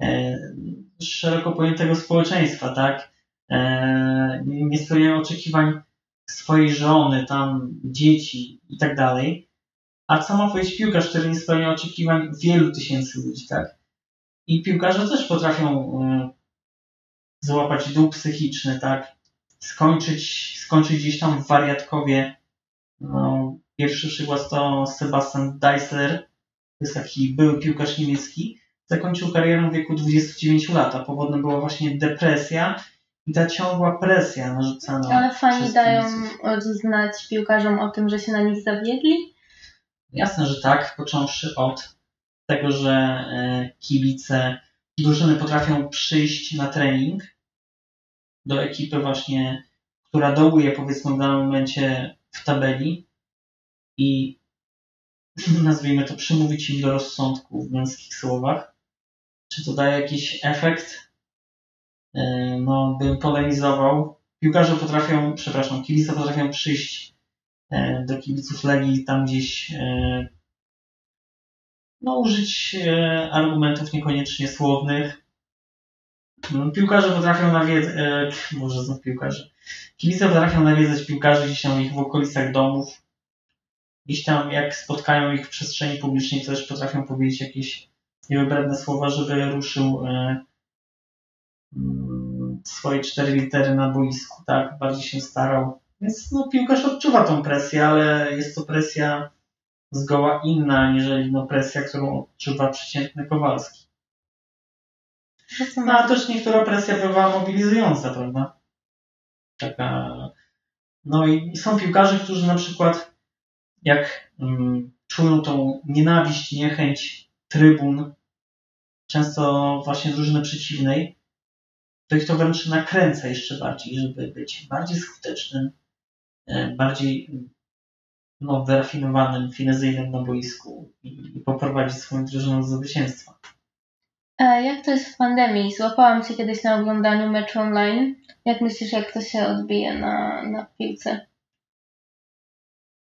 e, szeroko pojętego społeczeństwa, tak? E, nie spełniają oczekiwań swojej żony, tam dzieci i tak dalej. A co ma powiedzieć piłkarz, który nie spełnia oczekiwań wielu tysięcy ludzi, tak? I piłkarze też potrafią złapać dół psychiczny, tak? Skończyć, skończyć gdzieś tam w wariatkowie. No, pierwszy przykład to Sebastian Deisler, to jest taki były piłkarz niemiecki. Zakończył karierę w wieku 29 lat, a powodem była właśnie depresja i ta ciągła presja narzucana. Ale fani dają znać piłkarzom o tym, że się na nich zawiedli? Jasne, że tak, począwszy od tego, że e, kibice drużyny potrafią przyjść na trening do ekipy właśnie, która dołuje powiedzmy w danym momencie w tabeli i nazwijmy to przymówić im do rozsądku w męskich słowach. Czy to daje jakiś efekt? E, no, bym polemizował. Piłkarze potrafią, przepraszam, kibice potrafią przyjść e, do kibiców Legii tam gdzieś e, no, użyć e, argumentów niekoniecznie słownych. No, piłkarze potrafią nawiedzać, e, może znów piłkarze, kibice potrafią nawiedzać piłkarzy gdzieś tam ich w okolicach domów. Gdzieś tam jak spotkają ich w przestrzeni publicznej, to też potrafią powiedzieć jakieś niewybredne słowa, żeby ruszył e, swoje cztery litery na boisku, tak? Bardziej się starał. Więc no, piłkarz odczuwa tą presję, ale jest to presja zgoła inna, aniżeli no, presja, którą odczuwa przeciętny Kowalski. No a też niektóra presja bywa mobilizująca, prawda? Taka. No i są piłkarze, którzy na przykład jak um, czują tą nienawiść, niechęć trybun, często właśnie drużyny przeciwnej, to ich to wręcz nakręca jeszcze bardziej, żeby być bardziej skutecznym, e, bardziej no, wyrafinowanym, finezyjnym na boisku i, poprowadzić swoją drużynę do zwycięstwa. A jak to jest w pandemii? Złapałam się kiedyś na oglądaniu meczu online. Jak myślisz, jak to się odbije na, na piłce?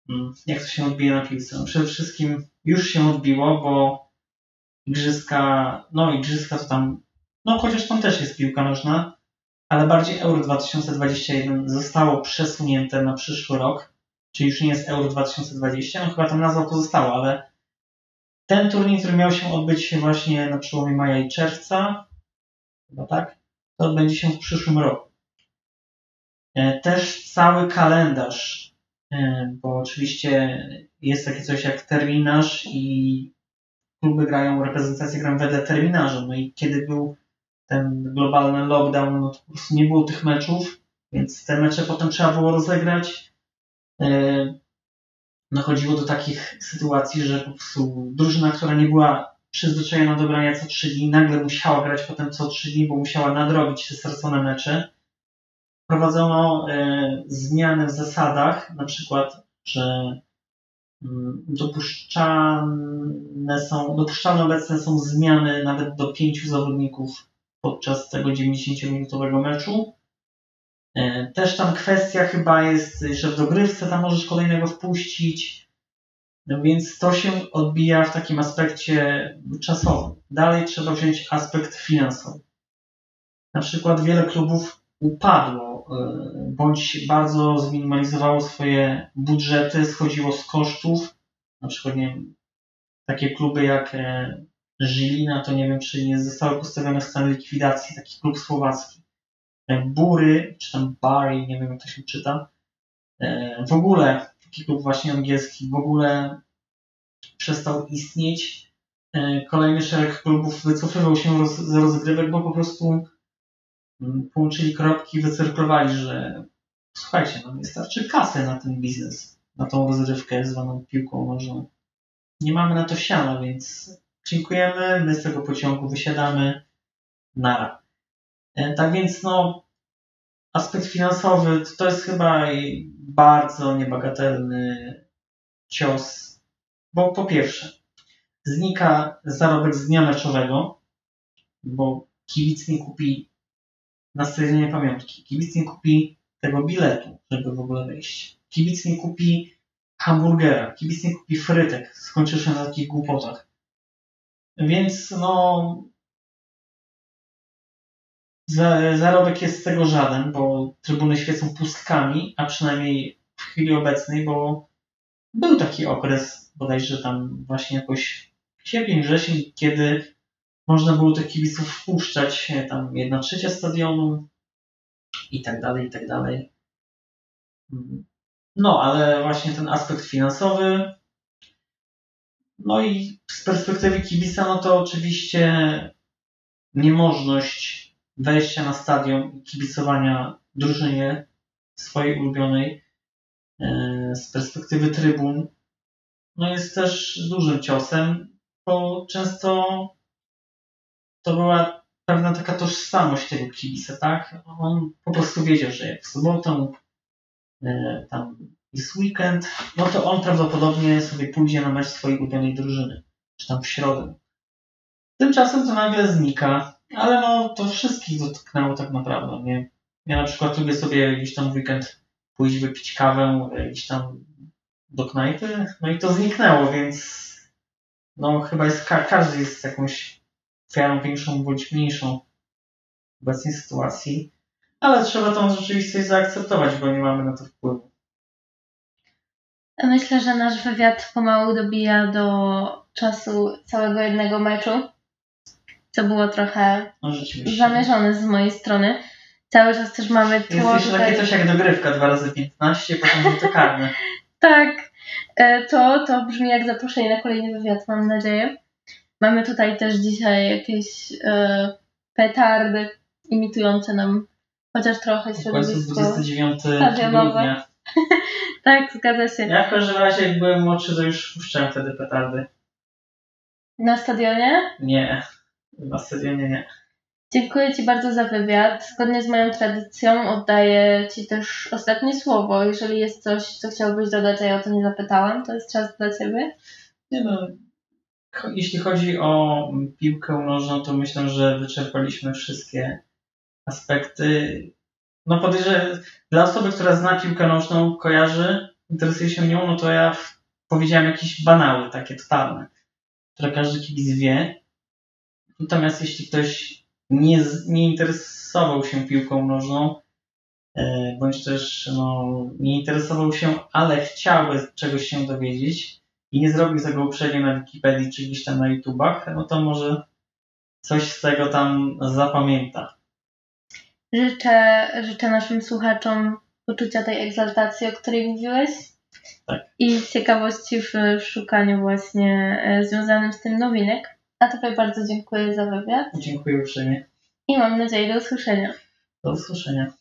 Hmm, jak to się odbije na piłce? No przede wszystkim już się odbiło, bo igrzyska, no igrzyska to tam, no chociaż tam też jest piłka nożna, ale bardziej Euro 2021 zostało przesunięte na przyszły rok czyli już nie jest Euro 2020, no chyba tam nazwa pozostała, ale ten turniej, który miał się odbyć właśnie na przełomie maja i czerwca, chyba tak, to odbędzie się w przyszłym roku. E, też cały kalendarz, e, bo oczywiście jest takie coś jak terminarz i kluby grają, reprezentacje grają wedle terminarza. No i kiedy był ten globalny lockdown, no to po prostu nie było tych meczów, więc te mecze potem trzeba było rozegrać dochodziło do takich sytuacji, że po prostu drużyna, która nie była przyzwyczajona do grania co 3 dni, nagle musiała grać potem co 3 dni, bo musiała nadrobić te stracone mecze. Prowadzono e, zmiany w zasadach, na przykład, że mm, dopuszczalne są, dopuszczalne obecne są zmiany nawet do pięciu zawodników podczas tego 90-minutowego meczu. E, też tam kwestia chyba jest, że w dogrywce tam możesz kolejnego wpuścić, no więc to się odbija w takim aspekcie czasowym. Dalej trzeba wziąć aspekt finansowy. Na przykład wiele klubów upadło, e, bądź bardzo zminimalizowało swoje budżety, schodziło z kosztów. Na przykład, nie wiem, takie kluby jak Żilina, to nie wiem, czy nie zostały postawione w stan likwidacji, taki klub słowacki. Bury, czy tam Barry, nie wiem jak to się czyta. E, w ogóle taki klub właśnie angielski w ogóle przestał istnieć. E, kolejny szereg klubów wycofywał się z rozgrywek, bo po prostu mm, połączyli kropki, wycyrklowali, że słuchajcie, no wystarczy kasy na ten biznes, na tą rozrywkę zwaną piłką nożną. Nie mamy na to siana, więc dziękujemy, my z tego pociągu wysiadamy, nara. E, tak więc no, aspekt finansowy to jest chyba bardzo niebagatelny cios, bo po pierwsze znika zarobek z dnia meczowego, bo kibic nie kupi na stwierdzenie pamiątki, kibic nie kupi tego biletu, żeby w ogóle wejść. Kibic nie kupi hamburgera, kibic nie kupi frytek, skończysz na takich głupotach. Więc no zarobek jest z tego żaden, bo trybuny świecą pustkami, a przynajmniej w chwili obecnej, bo był taki okres, bodajże tam właśnie jakoś sierpień, wrzesień, kiedy można było tych kibiców wpuszczać, e, tam jedna trzecia stadionu i tak dalej, i tak dalej. Mm. No, ale właśnie ten aspekt finansowy, no i z perspektywy kibica, no to oczywiście niemożność wejścia na stadion i kibicowania drużynie swojej ulubionej e, z perspektywy trybun, no jest też dużym ciosem, bo często to była pewna taka tożsamość tego kibica, tak? On po prostu wiedział, że jak w sobotę e, tam jest weekend, no to on prawdopodobnie sobie pójdzie na mecz swojej ulubionej drużyny, czy tam w środę. Tymczasem to nagle znika, ale no to wszystkich dotknęło tak naprawdę, nie? Ja na przykład lubię sobie gdzieś tam w weekend pójść wypić kawę gdzieś tam do knajpy, no i to zniknęło, więc no chyba jest, ka- każdy jest jakąś ofiarą większą bądź mniejszą w obecnej sytuacji, ale trzeba tą rzeczywistość zaakceptować, bo nie mamy na to wpływu. Myślę, że nasz wywiad pomału dobija do czasu całego jednego meczu, co było trochę No rzeczywiście. zamierzone z mojej strony. Cały czas też mamy Jest tło takie tutaj. coś jak dogrywka 2 razy 15 potem rzuty karne. Tak, e, to, to brzmi jak zaproszenie na kolejny wywiad, mam nadzieję. Mamy tutaj też dzisiaj jakieś e, petardy imitujące nam chociaż trochę środowisko. 29 stadionowe. grudnia. Tak, zgadza się. Ja w każdym razie jak byłem młodszy, to już puszczałem wtedy petardy. Na stadionie? Nie, na stadionie nie. Dziękuję Ci bardzo za wywiad. Zgodnie z moją tradycją oddaję Ci też ostatnie słowo. Jeżeli jest coś, co chciałbyś dodać, a ja o to nie zapytałam, to jest czas dla Ciebie. Nie no, jeśli chodzi o piłkę nożną, to myślę, że wyczerpaliśmy wszystkie aspekty. No podejrzewam, dla osoby, która zna piłkę nożną, kojarzy, interesuje się nią, no to ja powiedziałem jakieś banały, takie totalne, które każdy kibic wie. Natomiast jeśli ktoś nie, nie interesował się piłką nożną, e, bądź też no, nie interesował się, ale chciałby czegoś się dowiedzieć, i nie zrobił tego uprzednio na Wikipedii czy gdzieś tam na YouTubach, no to może coś z tego tam zapamięta. Życzę, życzę naszym słuchaczom poczucia tej egzaltacji, o której mówiłeś. Tak. I ciekawości w szukaniu właśnie e, związanym z tym nowinek. A Tobie bardzo dziękuję za wywiad Dziękuję uprzejmie. i mam nadzieję do usłyszenia. Do usłyszenia.